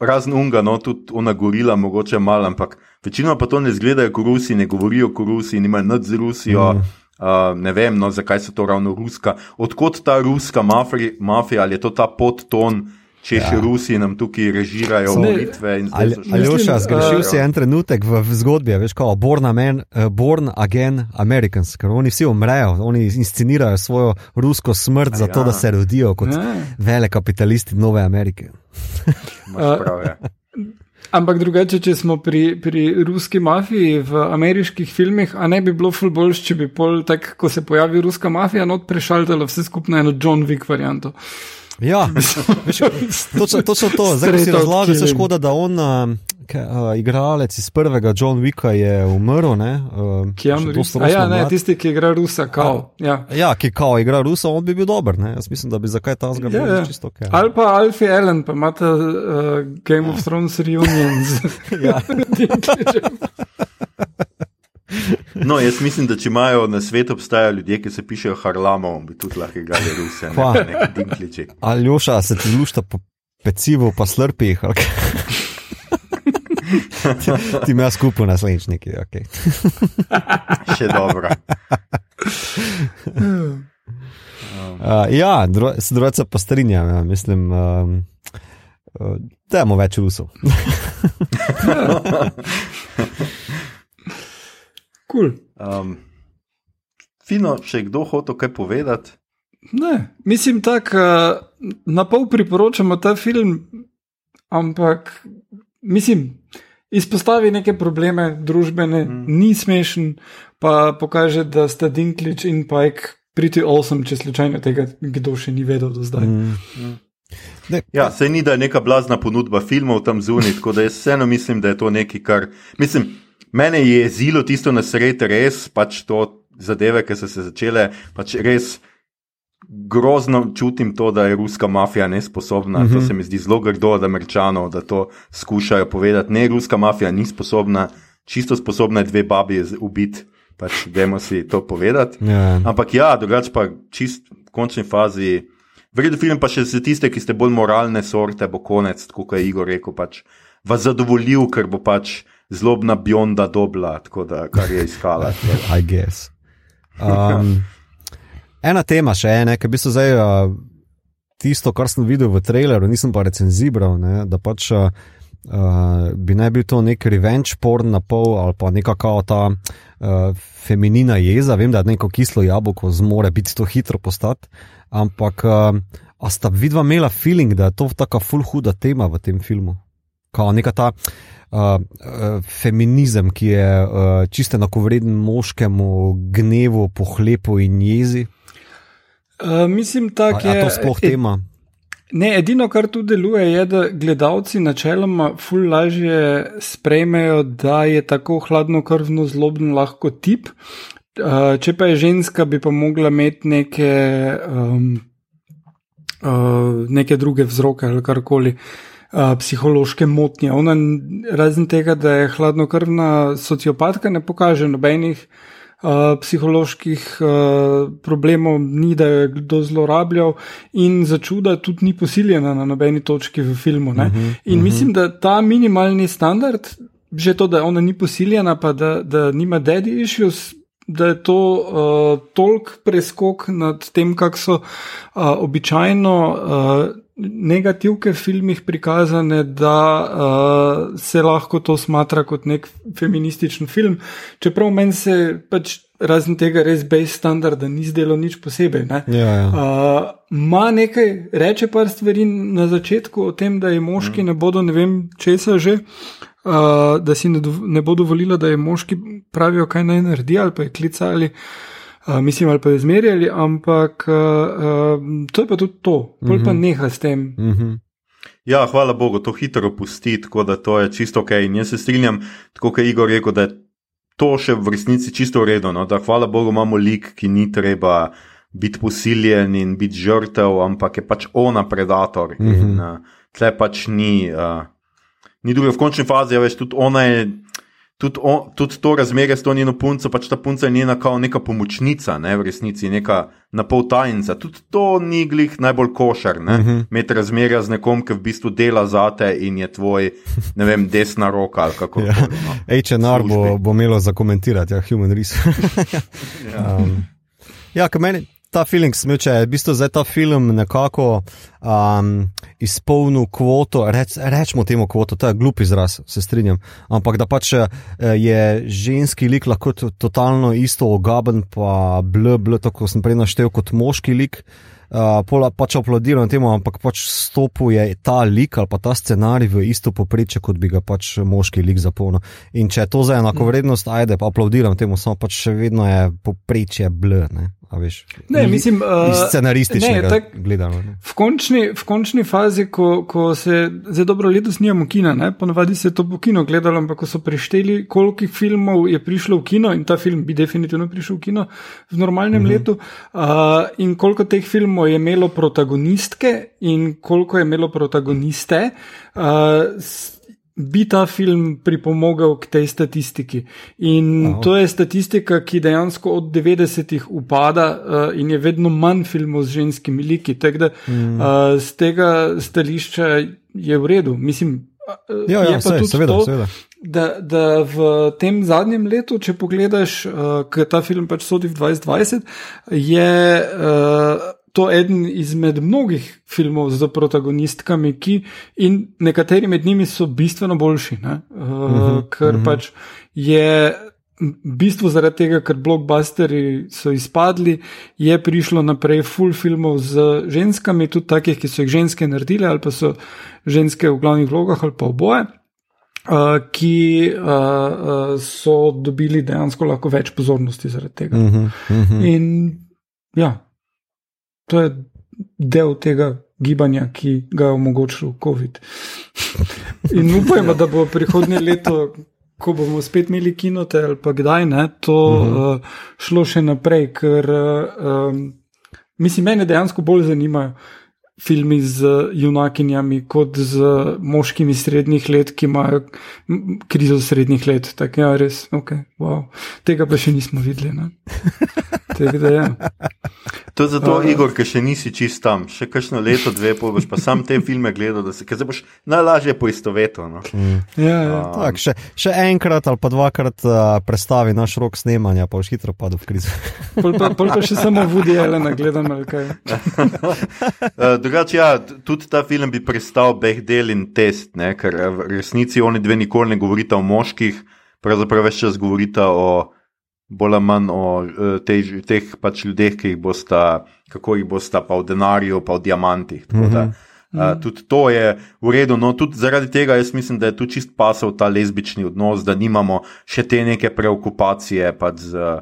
S1: razen Unga, no, tudi ona gorila, mogoče malo, ampak večino pa to ne zgledajo kot Rusi, ne govorijo kot Rusi, nimajo nad z Rusijo. Mm. Uh, ne vem, no, zakaj so to ravno ruska. Odkot ta ruska mafri, mafija, ali je to ta podton, če še ja. Rusi nam tukaj režirajo volitve?
S2: Ali boš zgrešil si en trenutek v, v zgodbi, veš, kot Born, Amen, uh, Born Again Americans, ker oni vsi umrejo, oni inscenirajo svojo rusko smrt za to, ja. da se rodijo kot ja. vele kapitalisti Nove Amerike.
S1: Prav, ja. [laughs]
S3: Ampak drugače, če smo pri, pri ruski mafiji v ameriških filmih, a ne bi bilo ful boljš, če bi pol, tak, ko se pojavi ruska mafija, not prešaltala vse skupaj na eno John Wick varianto.
S2: Ja, [laughs] veš, točno, točno to. Zdaj, ko si razlagal, se škoda, da on, uh, ke, uh, igralec iz prvega John Wicka, je umrl. Ne, uh, še
S3: Reeves. A ja, ne, tisti, ki igra Rusa, kao. Ja.
S2: Ja, ki kao igra Rusa, on bi bil dober. Ne? Jaz mislim, da bi zakaj ta zgolj
S3: Ja,
S2: bil
S3: ja.
S2: čisto ok.
S3: Ali pa Alfie Allen, pa imate uh, Game of Thrones reunions. [laughs]
S2: Ja. [laughs]
S1: No, jaz mislim, da če imajo na svetu obstajajo ljudje, ki se pišejo Harlamom, bi tudi lahko igrali Ruse,
S2: Kva?
S1: ne neki dinkliči.
S2: Aljoša se ti lušta po pecivu, pa slrpi. ali kaj? ti, ti imaš skupaj naslednjič neki. Okay.
S1: Še dobro.
S2: Uh, ja, dro, se drugače pa strinjam. Ja, mislim, um, uh, da imamo več rusov. [laughs]
S3: Cool.
S1: Um, fino, če je kdo hotel kaj povedati.
S3: Ne, mislim tako, uh, na pol priporočamo ta film, ampak mislim, izpostavi neke probleme družbene, mm. ni smešen, pa pokaže, da sta Dinklič in Pike priti awesome, če slučajno tega kdo še ni vedel do zdaj. Mm.
S2: Ne,
S1: Ja, se ni, da je neka blazna ponudba filmov tam zunaj, tako da jaz vseeno mislim, da je to nekaj, kar. Mislim, mene je jezilo tisto na sredi, res pač to zadeve, ki so se začele, pač res. Grozno čutim to, da je ruska mafija nesposobna. Mm -hmm. To se mi zdi zelo grdo od američanov, da to skušajo povedati. Ne, ruska mafija ni sposobna, čisto sposobna je dve babi ubiti. Pač, dajmo si to povedati.
S2: Ja.
S1: Ampak ja, drugače pa čist v končni fazi. Vredo film pa še za tiste, ki ste bolj moralne sorte, bo konec, tako kot je Igor rekel, pač vas zadovoljil, ker bo pač zlobna bionda dobla, tako da kar je iskala. [laughs]
S2: I guess. Um, ena tema še je, ki bi se zdaj uh, tisto, kar sem videl v traileru, nisem pa recenziral, ne, da pač uh, uh, bi naj bil to nek revenge porn na pol ali pa neka kao ta uh, feminina jeza. Vem, da je neko kislo jabolko zmore biti to hitro postati, ampak uh, a sta vidva imela feeling, da je to taka full huda tema v tem filmu. Kao neka ta uh, uh, feminizem, ki je uh, čisto enakovreden moškemu gnevu, pohlepu in jezi.
S3: Uh, mislim,
S2: A,
S3: tako
S2: a
S3: je.
S2: to sploh
S3: e-
S2: tema?
S3: Ne, edino, kar tu deluje, je, da gledalci načeloma ful lažje sprejmejo, da je tako hladnokrvno zloben lahko tip. Uh, če pa je ženska, bi pa mogla imeti neke, um, uh, neke druge vzroke ali karkoli. Uh, psihološke motnje. Ona, razen tega, da je hladnokrvna sociopatka, ne pokaže nobenih uh, psiholoških uh, problemov, ni da je kdo zlorabljal, in za čuda tudi ni posiljena na nobeni točki v filmu. Uh -huh, in uh -huh. mislim, da ta minimalni standard, že to, da ona ni posiljena, pa da, da nima daddy issues. Da je to uh, toliko preskok nad tem, kako so uh, običajno uh, negativke v filmih prikazane, da uh, se lahko to smatra kot nek feminističen film. Čeprav meni se pač razen tega res base standarda ni zdelo nič posebej. Ne?
S2: Ja, ja.
S3: Uh, Ma nekaj, reče par stvari na začetku o tem, da je moški ne bodo, ne vem, česa že, uh, da si ne, dov- ne bo dovolila, da je moški pravijo, kaj naj naredi, ali pa je klicali, uh, mislim, ali pa je zmerjali, ampak uh, uh, to je pa tudi to, bolj pa neha s tem.
S2: Mhm.
S1: Ja, hvala Bogu, to hitro pusti, tako da to je čisto ok. In jaz se strinjam, tako kot je Igor rekel, da je to še v resnici čisto v redu. No? Da hvala Bogu imamo lik, ki ni treba biti posiljen in biti žrtev, ampak je pač ona predator. Mm -hmm. In uh, tle pač ni, uh, ni druge v končni fazi, a več tudi ona je. Tudi, on, tudi to razmerje s to njeno punco, pač ta punca je njena kao neka pomočnica, ne, v resnici neka napol tajnica. Tudi to ni glih najbolj košar, ne, uh -huh. imeti razmerja z nekom, ki v bistvu dela zate in je tvoj, ne vem, desna roka ali kako.
S2: Ja. HR [laughs] bo,
S1: Službi.
S2: bo imelo za komentirati, ja, human resource. [laughs] um, ja, ker meni ta film smeče, v bistvu zdaj ta film nekako um, izpolnil kvoto, reč, rečemo temu kvoto, to je glup izraz, se strinjam, ampak da pač eh, je ženski lik lahko to, totalno isto ogaben, pa bl, bl, tako sem prej naštel, kot moški lik. uh, pola, pač aplaudiral temu, ampak pač stopil je ta lik ali pa ta scenarij v isto poprečje, kot bi ga pač moški lik zapolnil. In če je to za enako vrednost, ajde, pa aplaudiram temu, samo pač še vedno je poprečje bl. Ne?
S3: Mislim,
S2: uh, scenaristično gledano.
S3: V končni, v končni fazi, ko, ko se zdaj dobro leto snijamo kina, ne, ponavadi se je to po kino gledalo, ampak ko so prešteli, koliko filmov je prišlo v kino in ta film bi definitivno prišel v kino v normalnem uh mhm. -huh. letu, uh, in koliko teh filmov je imelo protagonistke in koliko je imelo protagoniste. Uh, bi ta film pripomogel k tej statistiki. In Aha. to je statistika, ki dejansko od 90-ih upada uh, in je vedno manj filmov z ženskimi liki. Tako da mm. uh, z tega stališča je v redu. Mislim,
S2: ja, ja, sej, seveda, to, seveda.
S3: Da, da v tem zadnjem letu, če pogledaš, uh, ker ta film pač sodi v 2020, je. Uh, to eden izmed mnogih filmov z protagonistkami, ki in nekateri med njimi so bistveno boljši, uh, uh -huh, ker uh -huh. pač je. V bistvu zaradi tega, ker blokbusteri so izpadli, je prišlo naprej full filmov z ženskami, tudi takih, ki so jih ženske naredile, ali pa so ženske v glavnih vlogah, ali pa oboje, uh, ki uh, uh, so dobili dejansko lahko več pozornosti zaradi tega. Uh -huh, uh -huh. In ja, To je del tega gibanja, ki ga je omogočil COVID. [laughs] In upajmo, da bo prihodnje leto, ko bomo spet imeli kinote ali pa kdaj, ne, to uh -huh. uh, šlo še naprej, ker uh, um, mislim, mene dejansko bolj zanimajo filmi z junakinjami, kot z moškimi srednjih let, ki imajo krizo srednjih let. Tako ja, res, okay, wow. tega pa še nismo videli. [laughs] Da, ja.
S1: To je zato, uh, Igor, ker še nisi čist tam, še kakšno leto, dve, pa boš pa sam te filme gledal, da se boš najlažje poistovetil. No?
S2: Mm. Ja, ja. um, tak, še, še enkrat ali pa dvakrat uh, predstavi naš rok snemanja, pa boš hitro padel v krizo.
S3: Pol pa, pol pa še samo vudi, ali ne gledam ali kaj.
S1: uh, [laughs] drugače, ja, tudi ta film bi prestal Behdel in test, ne? ker eh, v resnici oni dve nikoli ne govorita o moških, pravzaprav več čas govorita o bolj ali manj o uh, tej, teh pač ljudeh, ki jih bosta, kako jih bosta, pa o denarju, pa o diamantih. Mm -hmm. Uh, tudi to je v redu, no tudi zaradi tega jaz mislim, da je tu čist pasal ta lezbični odnos, da nimamo še te neke preokupacije. Pač z,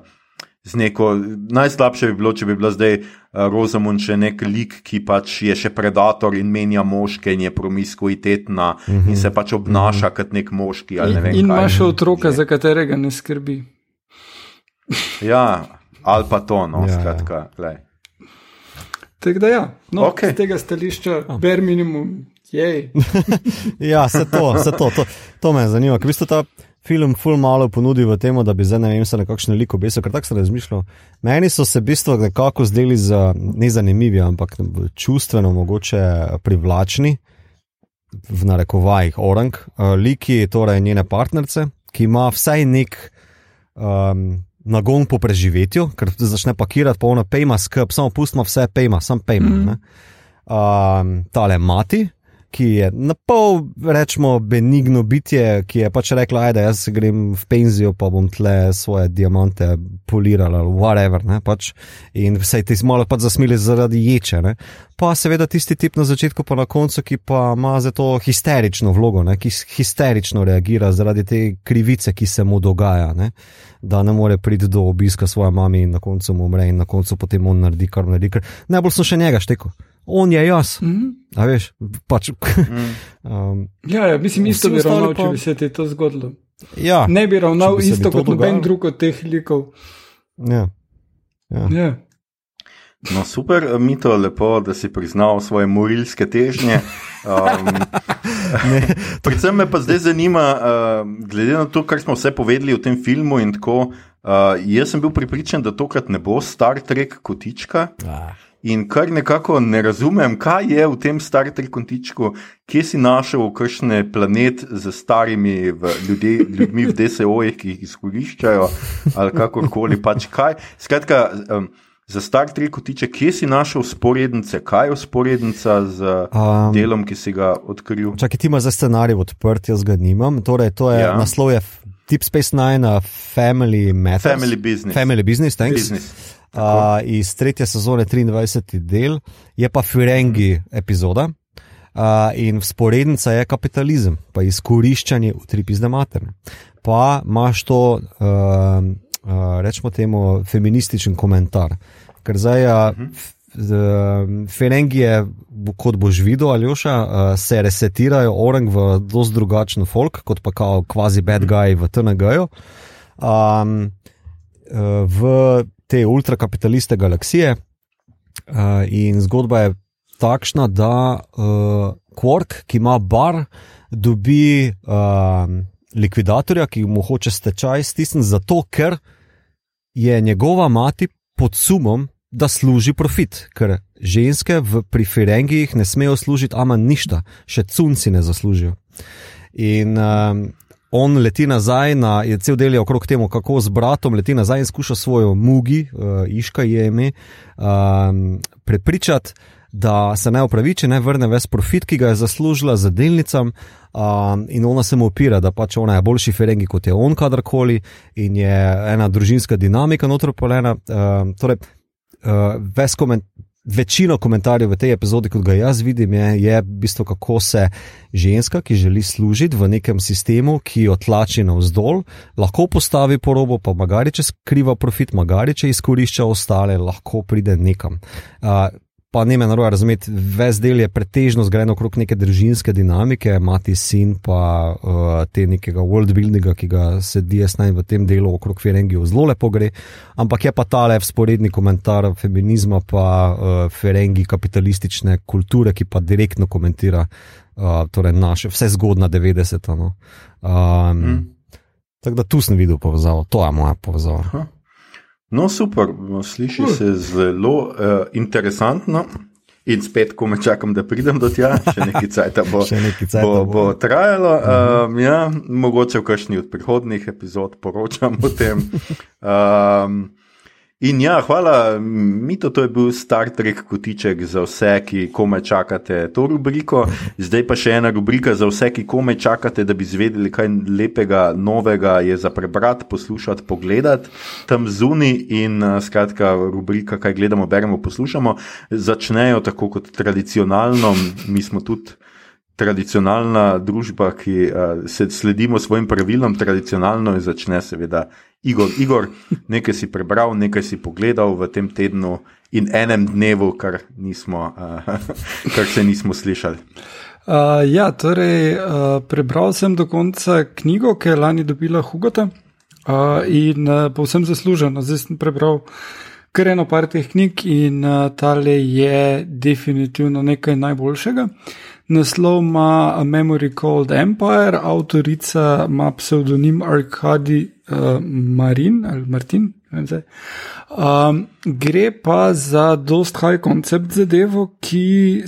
S1: z neko, najslabše bi bilo, če bi bila zdaj uh, Rosamund še nek lik, ki pač je še predator in menja moške in je promiskuitetna mm -hmm. in se pač obnaša mm -hmm. kot nek moški. Ne
S3: in in ima še otroka, je. za katerega ne skrbi.
S1: Ja, ali pa to, no, ja. skratka. Glej.
S3: Tako da, ja, no, okay. z tega stališča, ber minimum, jej. [laughs]
S2: ja, se to, se to, to, to me zanima. Kaj v bistvu ta film ful malo ponudi v tem, da bi zdaj ne vem, se nekakšne liko beso, ker tako sem razmišljal. Meni so se v bistvu nekako zdeli za nezanimivi, ampak čustveno mogoče privlačni, v narekovajih orang, uh, liki torej njene partnerce, ki ima vsaj nek um, nagon po preživetju, ker začne pakirati polno pejma skrb, samo pustimo vse pejma, sam pejma. Mm -hmm. um, tale mati ki je na pol, rečemo, benigno bitje, ki je pač rekla, da jaz grem v penzijo, pa bom tle svoje diamante polirala, whatever. Ne, pač. In vse ti malo pač zasmili zaradi ječe. Ne. Pa seveda tisti tip na začetku, pa na koncu, ki pa ima za to histerično vlogo, ne, ki histerično reagira zaradi te krivice, ki se mu dogaja. Ne. Da ne more priti do obiska svoje mame in na koncu umre, in na koncu potem on naredi, kar naredi. Najbolj so še njega štekali on je jaz. Mm -hmm. A veš, pač.
S3: mm. [laughs] um, ja, ja, mislim, isto bi ravnal, pa... če bi se ti to zgodilo.
S2: Ja,
S3: ne bi ravnal bi isto kot noben drug od teh likov.
S2: Ja. Ja.
S3: Ja.
S1: No, super, mi to lepo, da si priznal svoje morilske težnje. Um, [laughs] predvsem me pa zdaj zanima, uh, glede na to, kar smo vse povedali v tem filmu. Tako, uh, jaz sem bil pripričan, da tokrat ne bo Star Trek kotička. Ah. In kar nekako ne razumem, kaj je v tem starem kontičku, kje si našel kakšne planet z starimi ljudje, ljudmi v DSO-jih, ki jih izkoriščajo, ali kakorkoli pač kaj. Skratka, um, za star tri kotiče, kje si našel sporednice, kaj je sporednica z um, delom, ki si ga odkril?
S2: Čakaj, ti imaš za scenarij odprt, jaz ga nimam. Torej, to je ja. naslov je Deep Space Nine, Family Method.
S1: Family Business.
S2: Family Business, thanks. business. Uh, iz tretje sezone, 23. del, je pa Firengi epizoda. Uh, in sporednica je kapitalizem, pa izkoriščanje utripizne materne. Pa imaš to, uh, uh, rečemo temu, feminističen komentar. Ker zdaj, uh, uh, Ferengije, kot boš videl, ali oša, uh, se resetirajo orang v dosti drugačen folk, kot pa kao kvazi bad guy v TNG-ju. Um, v te ultrakapitaliste galaksije, uh, in zgodba je takšna, da uh, Quark, ki ima bar, dobi uh, likvidatorja, ki mu hoče stečaj stisniti, zato ker je njegova mati pod sumom, da služi profit, ker ženske v preferengijih ne smejo služiti, ama ništa, še cunci ne zaslužijo. In um, on leti nazaj, na, je cel del je okrog temu, kako z bratom leti nazaj in skuša svojo mugi, uh, iška je ime, um, prepričati da se ne upraviči, ne vrne ves profit, ki ga je zaslužila za delnicam, um, in ona se mu opira, da pač ona je boljši ferengi kot je on kadarkoli, in je ena družinska dinamika notropolena. Um, torej, uh, ves koment. Večino komentarjev v tej epizodi, kot ga jaz vidim, je, je v bistvu, kako se ženska, ki želi služiti v nekem sistemu, ki jo tlači navzdol, lahko postavi po robu, pa magari če skriva profit, magari če izkorišča ostale, lahko pride nekam. Uh, pa ne me narobe razumeti, ves del je pretežno zgrajen okrog neke družinske dinamike, mati sin, pa uh, te nekega worldbuildinga, ki ga se DS9 v tem delu okrog Ferengiju zelo lepo gre. Ampak je pa ta le sporedni komentar feminizma, pa uh, Ferengi kapitalistične kulture, ki pa direktno komentira uh, torej naše, vse zgodna 90. No. Um, mm. Tako da tu sem videl povezavo, to je moja povezava.
S1: No, super, sliši se zelo uh, interesantno. In spet, ko me čakam, da pridem do tja, še nekaj časa [laughs] bo, bo, bo trajalo. Um, ja, mogoče v kakšni od prihodnih epizod poročam o tem. Um, In ja, hvala, Mito, to je bil Star Trek kotiček za vse, ki kome čakate to rubriko. Zdaj pa še ena rubrika za vse, ki kome čakate, da bi izvedeli, kaj lepega, novega je za prebrati, poslušati, pogledati tam zunaj. In skratka, rubrika, kaj gledamo, beremo, poslušamo, začnejo tako kot tradicionalno, mi smo tudi tradicionalna družba, ki uh, se sledimo svojim pravilom, tradicionalno in začne seveda Igor. Igor, nekaj si prebral, nekaj si pogledal v tem tednu in enem dnevu, kar, nismo, uh, [laughs] kar se nismo slišali.
S3: Uh, ja, torej, uh, prebral sem do konca knjigo, ki je lani dobila Hugota uh, in uh, povsem zasluženo. Zdaj sem prebral kar eno par teh knjig in uh, tale je definitivno nekaj najboljšega. Naslov ima A Memory Called Empire, avtorica ima pseudonim Arkadi uh, Marin ali Martin. Um, gre pa za dost high koncept zadevo, ki,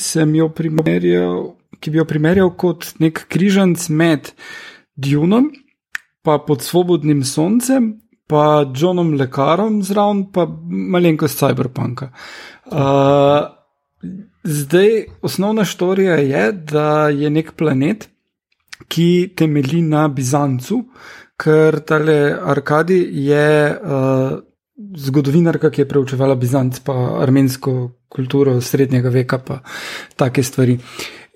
S3: ki bi jo primerjal kot nek križanc med Dunom, pa pod svobodnim soncem, pa Johnom Lekarom zraven, pa malenkost cyberpunka. Uh, Zdaj, osnovna štorija je, da je nek planet, ki temelji na Bizancu, ker tale Arkadi je uh, zgodovinarka, ki je preučevala Bizanc, pa armensko kulturo srednjega veka, pa take stvari.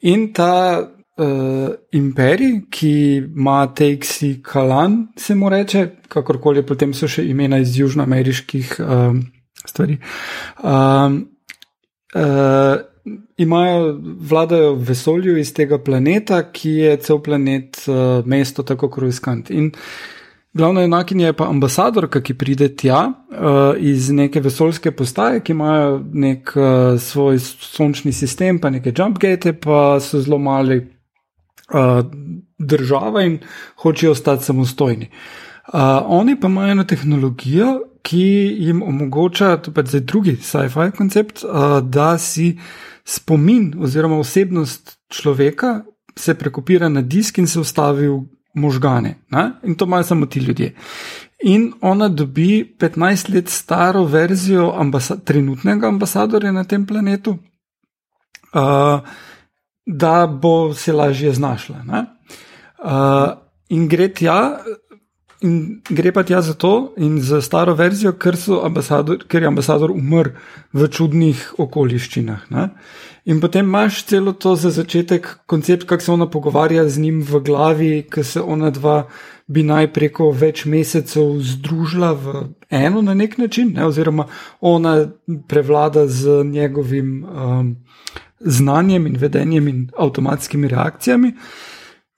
S3: In ta uh, imperij, ki ima Teixi Kalan, se mu reče, kakorkoli, potem so še imena iz južnoameriških uh, stvari. Um, uh, imajo, vladajo vesolju iz tega planeta, ki je cel planet, uh, mesto, tako kruiskant. In glavna enakinja je pa ambasadorka, ki pride tja uh, iz neke vesoljske postaje, ki imajo nek uh, svoj sončni sistem, pa neke jumpgate, pa so zelo mali uh, država in hočejo ostati samostojni. Uh, oni pa imajo eno tehnologijo, ki jim omogoča, to pa je zdaj drugi sci-fi koncept, uh, da si uh, spomin oziroma osebnost človeka se prekopira na disk in se ustavi v možgane. Ne? In to imajo samo ti ljudje. In ona dobi 15 let staro verzijo ambasa trenutnega ambasadorja na tem planetu, uh, da bo se lažje znašla. Uh, in gre tja, in gre pa tja za to in za staro verzijo, ker, ker je ambasador umrl v čudnih okoliščinah. Ne? In potem imaš celo to za začetek, koncept, kako se ona pogovarja z njim v glavi, ker se ona dva bi naj preko več mesecev združila v eno na nek način, ne? oziroma ona prevlada z njegovim um, znanjem in vedenjem in avtomatskimi reakcijami.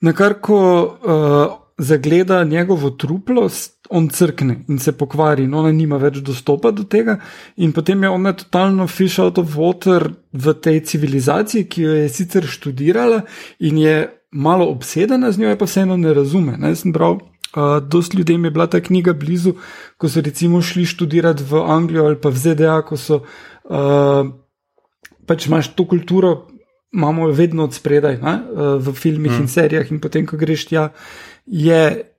S3: Na kar, ko uh, zagleda njegovo truplo, on crkne in se pokvari, in ona nima več dostopa do tega, in potem je ona totalno fish out of water v tej civilizaciji, ki jo je sicer študirala in je malo obsedena z njo, pa vseeno ne razume. Ne? Sem bral, uh, dosti ljudem je bila ta knjiga blizu, ko so recimo šli študirati v Anglijo ali pa v ZDA, ko so. Uh, Pač imaš to kulturo, imamo jo vedno od spredaj, ne, v filmih mm. in serijah, in potem, ko greš tja, je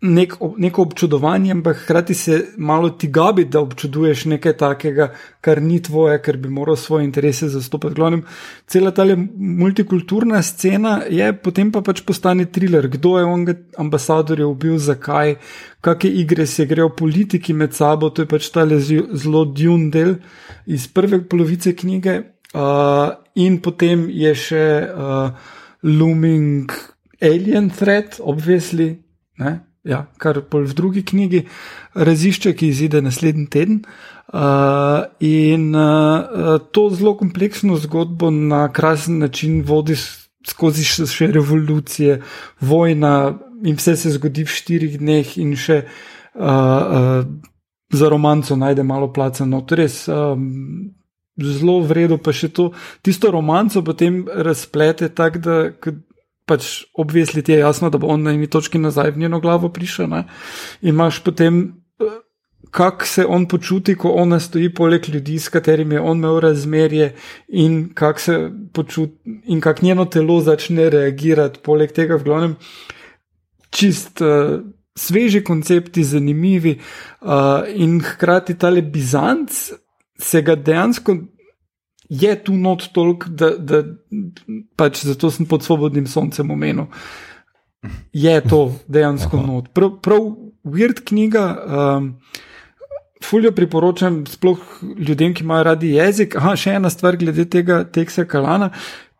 S3: nek, neko občudovanje, ampak hkrati se malo ti gabi, da občuduješ nekaj takega, kar ni tvoje, ker bi moral svoje interese zastopati. Glavnem, cela ta multikulturna scena je potem pa pač postane thriller, kdo je on ambasador je ubil, zakaj, kakšne igre se grejo politiki med sabo, to je pač ta zelo djun del iz prve polovice knjige. Uh, in potem je še uh, looming alien threat, obvisli, ja, kar pol v drugi knjigi razišče, ki izide naslednji teden. Uh, in uh, to zelo kompleksno zgodbo na krasen način vodi skozi še revolucije, vojna in vse se zgodi v štirih dneh, in še uh, uh, za romanco najde malo placa. No, to res. Um, Zelo vredno, pa še to, tisto romanco potem razplete tako, da pač obvesli ti je jasno, da bo on na eni točki nazaj v njeno glavo prišel. Ne? In imaš potem, eh, kako se on počuti, ko ona stoji poleg ljudi, s katerimi je on imel razmerje, in kako se počuti, in kako njeno telo začne reagirati. Poleg tega, v glavnem, čist. Uh, Sveži koncepti, zanimivi, uh, in hkrati ta le Bizanc se ga dejansko je tu not toliko, da, da pač zato sem pod svobodnim soncem omenil. Je to dejansko Aha. not. Prav, prav weird knjiga. Um, Fuljo priporočam, sploh ljudem, ki imajo radi jezik. Aha, še ena stvar glede tega teksta Kalana.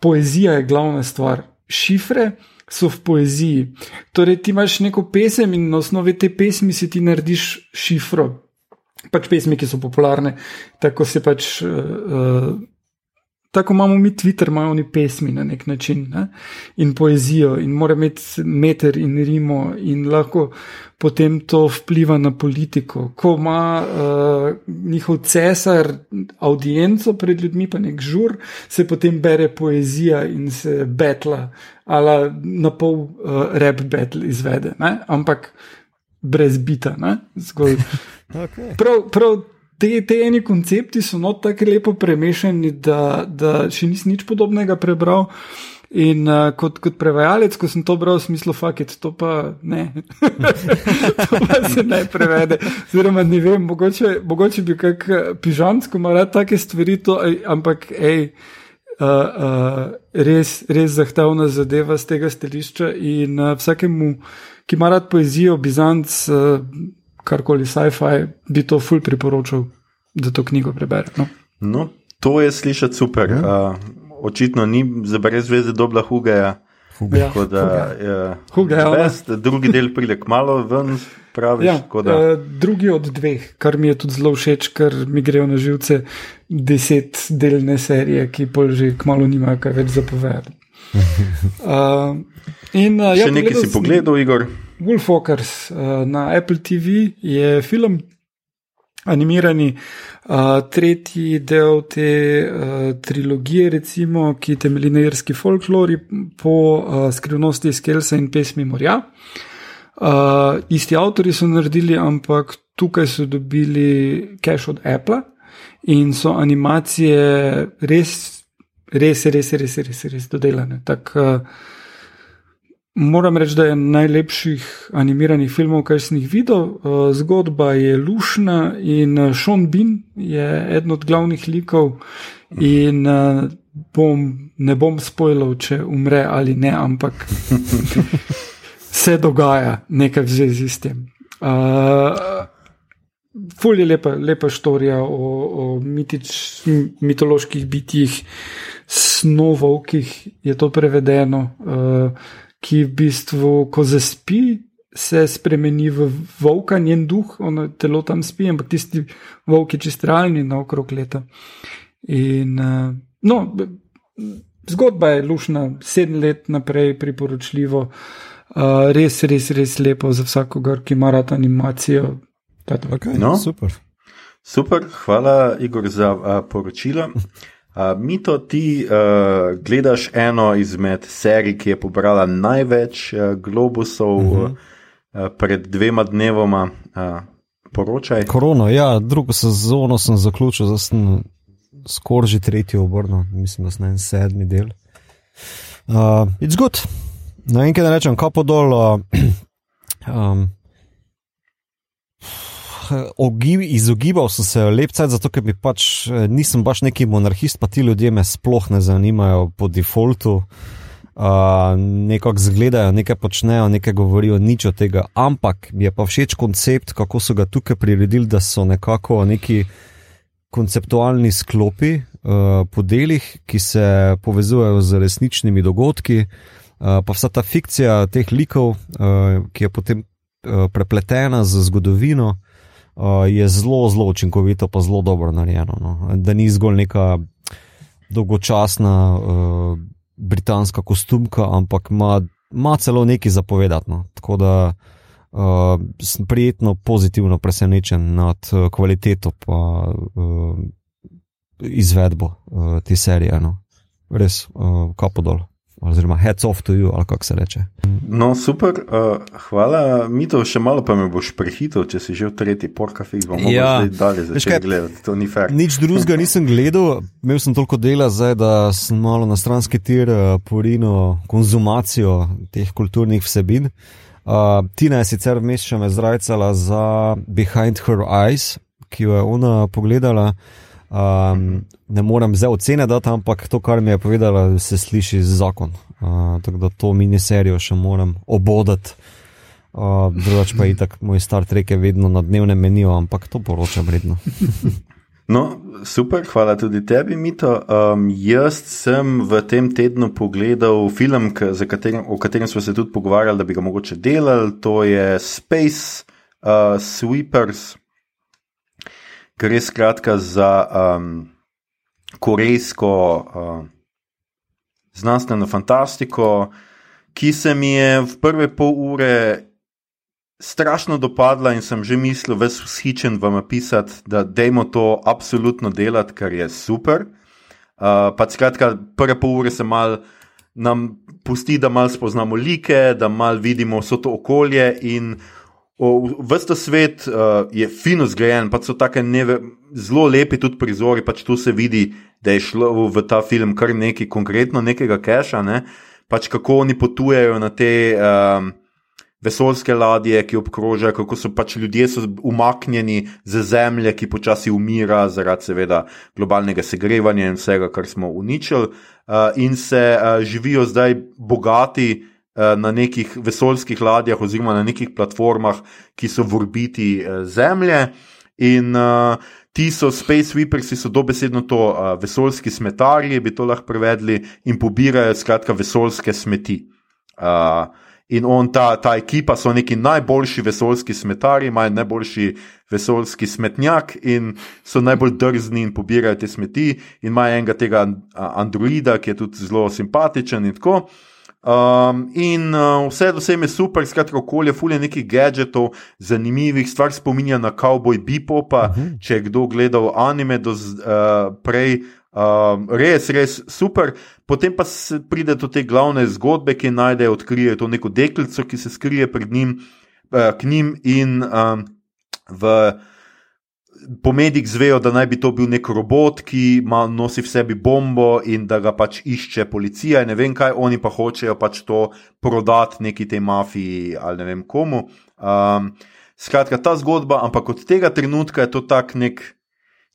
S3: Poezija je glavna stvar. Šifre so v poeziji. Torej, ti imaš neko pesem in na osnovi te pesmi si ti narediš šifro. Pač pesmi, ki so popularne, tako se pač. Uh, Tako imamo mi Twitter, imajo oni pesmi na nek način ne? in poezijo, in mora imeti meter in rimo, in lahko potem to vpliva na politiko. Ko ima uh, njihov cesar audienco pred ljudmi, pa nek žur, se potem bere poezija in se betla, ali na pol uh, rap battle izvede, ne? ampak brez bita. [laughs] Okay. Prav, prav te, te eni koncepti so not tako lepo premešani, da, da še nisem nič podobnega prebral. In uh, kot, kot prevajalec, ko sem to bral, v smislu, fakit, to pa ne. [laughs] to pa se ne prevede. Oziroma, ne vem, mogoče, mogoče bi kak eh, pižamsko moral take stvari, to, ampak hej, uh, uh, res, res zahtevna zadeva z tega stališča. In uh, vsakemu, ki ima rad poezijo, Bizanc. Uh, karkoli sci-fi, bi to ful priporočal, da to knjigo prebere. No,
S1: no to je slišati super. Ja. Uh, očitno ni za brez veze dobla hugeja.
S3: Ja,
S1: huge, ja, drugi del pride k malo ven, pravi. Ja, uh,
S3: drugi od dveh, kar mi je tudi zelo všeč, ker mi grejo na živce deset delne serije, ki pol že k malu nimajo kaj več zapovedati. Uh, [laughs]
S1: in, uh, ja, Še nekaj si pogledal, Igor?
S3: Wolfwalkers uh, na Apple TV je film, animirani, uh, tretji del te uh, trilogije, recimo, ki temelji na irski folklori po uh, skrivnosti Skelsa in pesmi Morja. Uh, isti avtori so naredili, ampak tukaj so dobili cache od Apple in so animacije res, res, res, res, res, res, res dodelane. Tak, uh, Moram reči, da je najlepših animiranih filmov, kar sem jih videl. Uh, zgodba je lušna in uh, Sean Bean je eden od glavnih likov. In uh, bom, ne bom spojil, če umre ali ne, ampak [laughs] se dogaja nekaj v zvezi s tem. Uh, Ful je lepa, lepa štorija o, o mitič, mitoloških bitjih, snovovkih je to prevedeno, uh, ki v bistvu, ko zaspi, se spremeni v volka, njen duh, ono telo tam spi, ampak tisti volki čist realni na okrog leta. In, uh, no, zgodba je lušna, sedem let naprej priporočljivo, uh, res, res, res lepo za vsakogar, ki ima rad animacijo.
S2: Okay,
S1: No.
S2: Super.
S1: Super, hvala, Igor, za uh, poročilo. Uh, Mito, ti uh, gledaš eno izmed serij, ki je pobrala največ uh, globusov uh -huh. uh, pred dvema dnevoma. Uh, poročaj.
S2: Korona, ja, drugo sezono sem zaključil, zdaj sem skoraj že tretji obrnil, mislim, da sem en sedmi del. Uh, it's good. Na enkrat rečem, kapo dol. Uh, [clears throat] um, Ogib, izogibal sem se lepce, zato ker bi pač eh, nisem baš neki monarhist, pa ti ljudje me sploh ne zanimajo po defaultu. Uh, nekako zgledajo, nekaj počnejo, nekaj govorijo, nič od tega. Ampak mi je pa všeč koncept, kako so ga tukaj priredili, da so nekako neki konceptualni sklopi uh, po delih, ki se povezujejo z resničnimi dogodki, uh, pa vsa ta fikcija teh likov, uh, ki je potem uh, prepletena z zgodovino, uh, je zelo, zelo učinkovito, pa zelo dobro narejeno. No. Da ni zgolj neka dolgočasna. Uh, britanska kostumka, ampak ima, ima celo nekaj zapovedati. No. Tako da uh, sem prijetno, pozitivno presenečen nad kvaliteto in uh, izvedbo uh, te serije. No. Res, uh, kapodol. Oziroma, heads off to you, ali kako se reče.
S1: No, super, uh, hvala. Mi to še malo pa me boš prehitil, če si že v tretji porkafi, bomo
S2: Ja.
S1: zdaj dalje
S2: Veš
S1: začeli
S2: kaj?
S1: gledati. To ni fair.
S2: Nič drugega nisem gledal, imel sem toliko dela, zdaj, da sem malo na stranski tir uh, porino konzumacijo teh kulturnih vsebin. Uh, Tina je sicer vmes še me zrajcala za Behind Her Eyes, ki jo je ona pogledala. Um, ne morem zdaj ocene dati, ampak to, kar mi je povedala, se sliši z zakon. Uh, tako da to miniserijo še moram obodati. Uh, drugač pa je tako, moj Star Trek je vedno na dnevnem meniju, ampak to poročam redno. [laughs]
S1: No, super, hvala tudi tebi, Mito. Um, jaz sem v tem tednu pogledal film, katerim, o katerem smo se tudi pogovarjali, da bi ga mogoče delali. To je Space uh, Sweepers. Gre skratka za um, korejsko uh, znanstveno fantastiko, ki se mi je v prve pol ure strašno dopadla in sem že mislil, ves vzhičen vam napisati, da dajmo to absolutno delati, ker je super. Uh, pa skratka, prve pol ure se mal nam pusti, da mal spoznamo like, da mal vidimo vso to okolje in Ves ta svet uh, je fino zgrajen, pa so tako zelo lepi tudi prizori, pač tu se vidi, da je šlo v ta film kar nekaj konkretno, nekega keša, ne? pač kako oni potujejo na te um, vesoljske ladje, ki obkrožajo, kako so pač ljudje so umaknjeni z zemlje, ki počasi umira zaradi seveda globalnega segrevanja in vsega, kar smo uničili, uh, in se uh, živijo zdaj bogati na nekih vesoljskih ladjah oziroma na nekih platformah, ki so v orbiti Zemlje. In uh, ti so Space Sweepers, so dobesedno to uh, vesoljski smetarji, bi to lahko prevedli, in pobirajo skratka vesoljske smeti. Uh, in on, ta, ta ekipa so neki najboljši vesoljski smetarji, imajo najboljši vesoljski smetnjak in so najbolj drzni in pobirajo te smeti. In imajo enega tega androida, ki je tudi zelo simpatičen in tako. Um, in uh, vse do vsem je super, skratka, okolje, fulje nekih gadgetov, zanimivih, stvar spominja na Cowboy Beepopa. Uh -huh. Če je kdo gledal anime do uh, prej, um, res, res super. Potem pa pride do te glavne zgodbe, ki najdejo, odkrijejo to neko deklico, ki se skrije pred njim, uh, k njim in um, v. Po medijih zvejo, da naj bi to bil nek robot, ki ima, nosi v sebi bombo in da ga pač išče policija. Ne vem kaj, oni pa hočejo pač to prodati neki tej mafiji ali ne vem komu. Um, skratka, ta zgodba, ampak od tega trenutka je to tak nek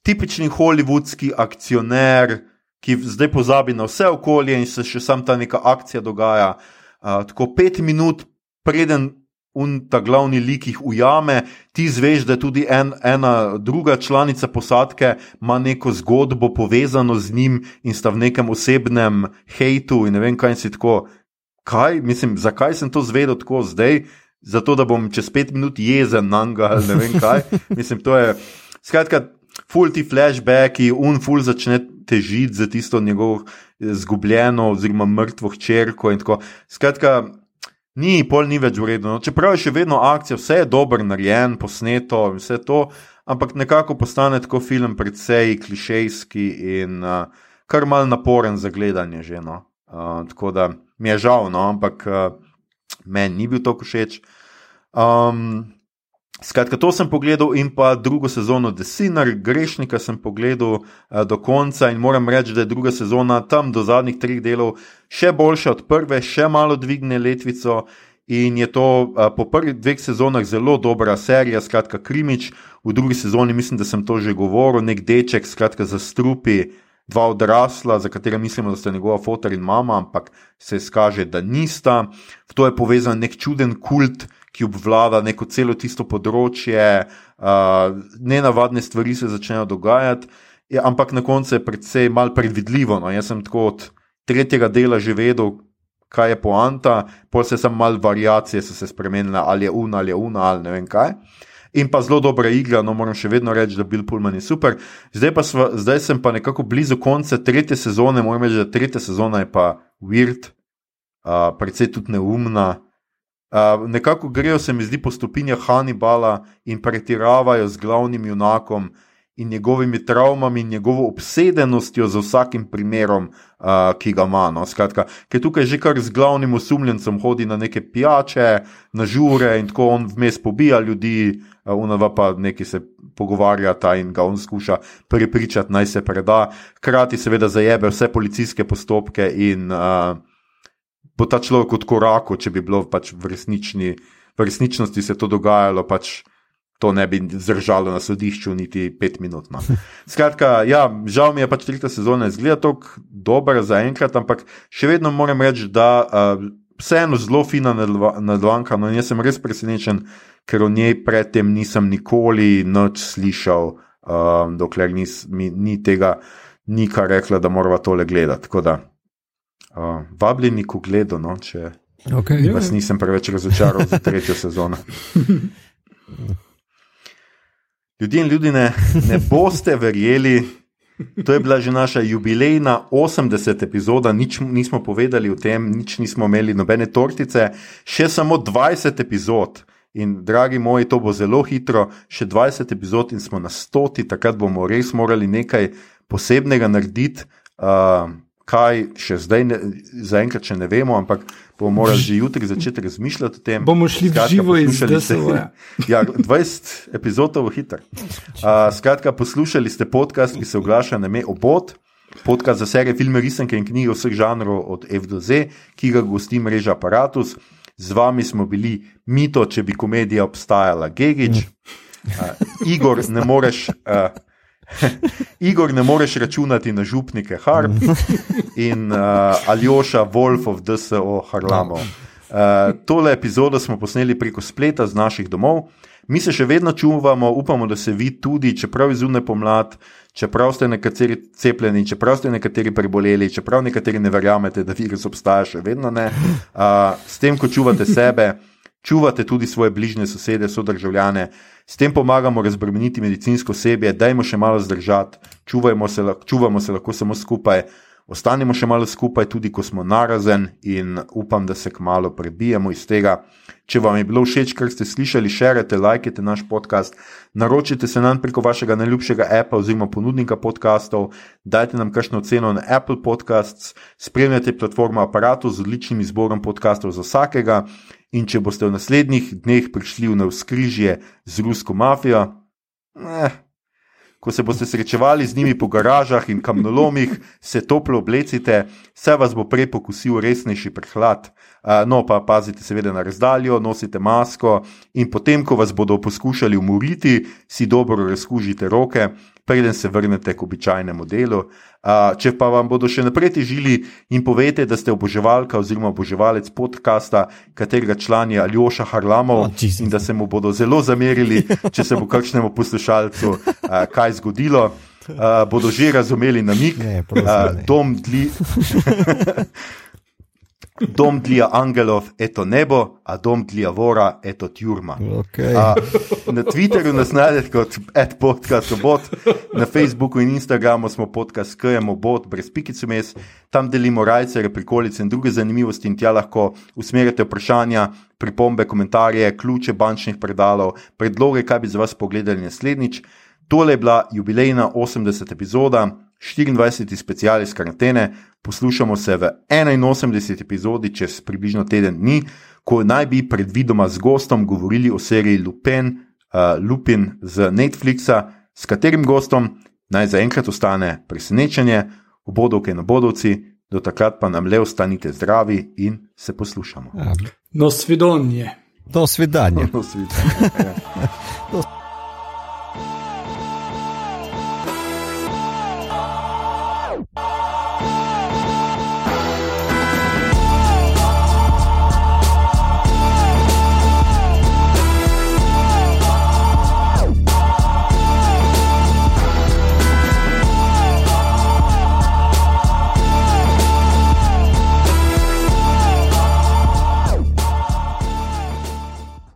S1: tipični hollywoodski akcioner, ki zdaj pozabi na vse okolje in se še sam ta neka akcija dogaja. Uh, tako pet minut, preden un ta glavni lik jih ujame, ti zveš, da tudi en, ena druga članica posadke ima neko zgodbo povezano z njim in sta v nekem osebnem hejtu in ne vem, kaj si tako. Kaj, mislim, zakaj sem to zvedel tako zdaj? Zato, da bom čez pet minut jezen na njega ali ne vem kaj. [laughs] mislim, to je. Skratka, full ti flashbacki, un full začne težiti za tisto njegovo izgubljeno oziroma mrtvo hčerko in tako. Skratka, ni pol ni več vredno. No, čeprav je še vedno akcija, vse je dobro narejen, posneto in vse to, ampak nekako postane tako film precej klišejski in uh, kar mal naporen za gledanje že. No. Uh, tako da mi je žal, no, ampak uh, meni ni bil to všeč. Um, Skratka, to sem pogledal in pa drugo sezono The Sinner, grešnika sem pogledal uh, do konca in moram reči, da je druga sezona tam do zadnjih treh delov še boljša od prve, še malo dvigne letvico in je to uh, po prvih dveh sezonah zelo dobra serija, skratka, Krimič. V drugi sezoni mislim, da sem to že govoril, nek deček, skratka, za strupi. Dva odrasla, za katera mislimo, da sta njegova fotor in mama, ampak se izkaže, da nista. V to je povezan nek čuden kult, ki obvlada neko celo tisto področje, uh, nenavadne stvari se začnejo dogajati, ja, ampak na koncu je predvsej mal predvidljivo. No. Jaz sem tako od tretjega dela že vedel, kaj je poanta, pa se sem mal variacije so se spremenile, ali je una ali je una ali ne vem kaj. In pa zelo dobra igra, no moram še vedno reči, da Bill Pullman je super. Zdaj, pa sva, zdaj sem pa nekako blizu konca tretje sezone, moram reči, da tretja sezona je pa weird, uh, predvsej tudi neumna. Uh, nekako grejo se mi zdi po stopinjah Hannibala in pretiravajo z glavnim junakom in njegovimi travmami in njegovo obsedenostjo za vsakim primerom, uh, ki ga ima. No. Skratka, ker tukaj že kar z glavnim osumljencem hodi na neke pijače, na žure in tako on vmes pobija ljudi, uh, unava pa neki se pogovarjata in ga on skuša prepričati, naj se preda. Hkrati seveda zajebe vse policijske postopke in uh, bo ta človek od koraka, če bi bilo pač v, resnični, v resničnosti se to dogajalo, pač to ne bi zdržalo na sodišču niti pet minut. No. [laughs] Skratka, ja, žal mi je pač tretja sezona izgleda tako dobra za enkrat, ampak še vedno moram reči, da uh, vseeno zelo fina nadvanka. No, jaz sem res presenečen, ker o njej predtem nisem nikoli nič slišal, uh, dokler nis, mi, ni tega. Ni kar rekla, da moramo tole gledati. Uh, vabljeni k ogledu, no, če
S3: okay,
S1: vas nisem preveč razočaral za tretjo [laughs] sezono. Ljudje in ljudje, ne, ne boste verjeli, to je bila že naša jubilejna 80. epizoda, nič nismo povedali o tem, nič nismo imeli, nobene tortice, še samo 20 epizod. In, dragi moji, to bo zelo hitro, še 20 epizod in smo na stoti, takrat bomo res morali nekaj posebnega narediti. Uh, kaj še zdaj, zaenkrat še ne vemo, ampak bomo morali že jutri začeti razmišljati o tem.
S3: Bomo šli v živo iz DSO. [laughs]
S1: Ja, 20 epizodov hiter. Uh, skratka, poslušali ste podcast, ki se oglaša na me obot. Podcast za serije filme, risanke in knjige vseh žanrov od F do Z, ki ga gosti mreža Apparatus. Z vami smo bili mito, če bi komedija obstajala, Gigič. Uh, Igor, ne moreš. Uh, [laughs] Igor, ne moreš računati na župnike Harp [laughs] in uh, Aljoša, Wolf of DSO Harlamov. Uh, tole epizodo smo posneli preko spleta z naših domov. Mi se še vedno čuvamo, upamo, da se vi tudi, čeprav je zunaj pomlad, čeprav ste nekateri cepljeni, čeprav ste nekateri preboleli, čeprav nekateri ne verjamete, da virus obstaja, še vedno ne. Uh, s tem, ko čuvate sebe, [laughs] čuvate tudi svoje bližnje sosede, sodržavljane. S tem pomagamo razbremeniti medicinsko osebje, dajmo še malo zdržati, čuvajmo se, čuvamo se lahko samo skupaj, ostanimo še malo skupaj, tudi ko smo narazen in upam, da se kmalo prebijemo iz tega. Če vam je bilo všeč, kar ste slišali, širite, lajkite naš podcast, naročite se nam preko vašega najljubšega Apple oziroma ponudnika podkastov, dajte nam kakšno ceno na Apple Podcasts, spremljate platformo aparatu z odličnim izborom podkastov za vsakega. In če boste v naslednjih dneh prišli v navskrižje z rusko mafijo, eh, ko se boste srečevali z njimi po garažah in kamnolomih, se toplo oblecite, vse vas bo prej pokusil resnejši prehlad. No pa pazite seveda na razdaljo, nosite masko in potem, ko vas bodo poskušali umoriti, si dobro razkužite roke. Preden se vrnete k običajnemu delu. Uh, če pa vam bodo še naprej težili in povete, da ste oboževalka oziroma oboževalec podcasta, katerega član je Aljoša Harlamov,
S2: Oh,
S1: in da se mu bodo zelo zamerili, če se bo kakšnemu poslušalcu uh, kaj zgodilo, uh, bodo že razumeli namik.
S2: Ne, prosim,
S1: Uh,
S2: ne.
S1: dom dli. [laughs] Dom dlja angelov, eto nebo, a dom dlja vora, eto tjurma.
S2: Okay.
S1: A, na Twitterju nas najdete kot podcast.bot, na Facebooku in Instagramu smo podcast KMO bot, brez pikice mes, tam delimo rajce, prikolice in druge zanimivosti in tja lahko usmerjate vprašanja, pripombe, komentarje, ključe bančnih predalov, predloge, kaj bi za vas pogledali naslednjič. Tole je bila jubilejna 80. epizoda, 24. special iz karantene. Poslušamo se v 81. epizodi čez približno teden dni, ko naj bi predvidoma z gostom govorili o seriji Lupin, uh, Lupin z Netflixa, s katerim gostom naj zaenkrat ostane presenečenje, obodovke in obodovci, do takrat pa nam le ostanite zdravi in se poslušamo.
S3: No, svidonje.
S2: do svidanja. [laughs]
S1: No, svi- ja.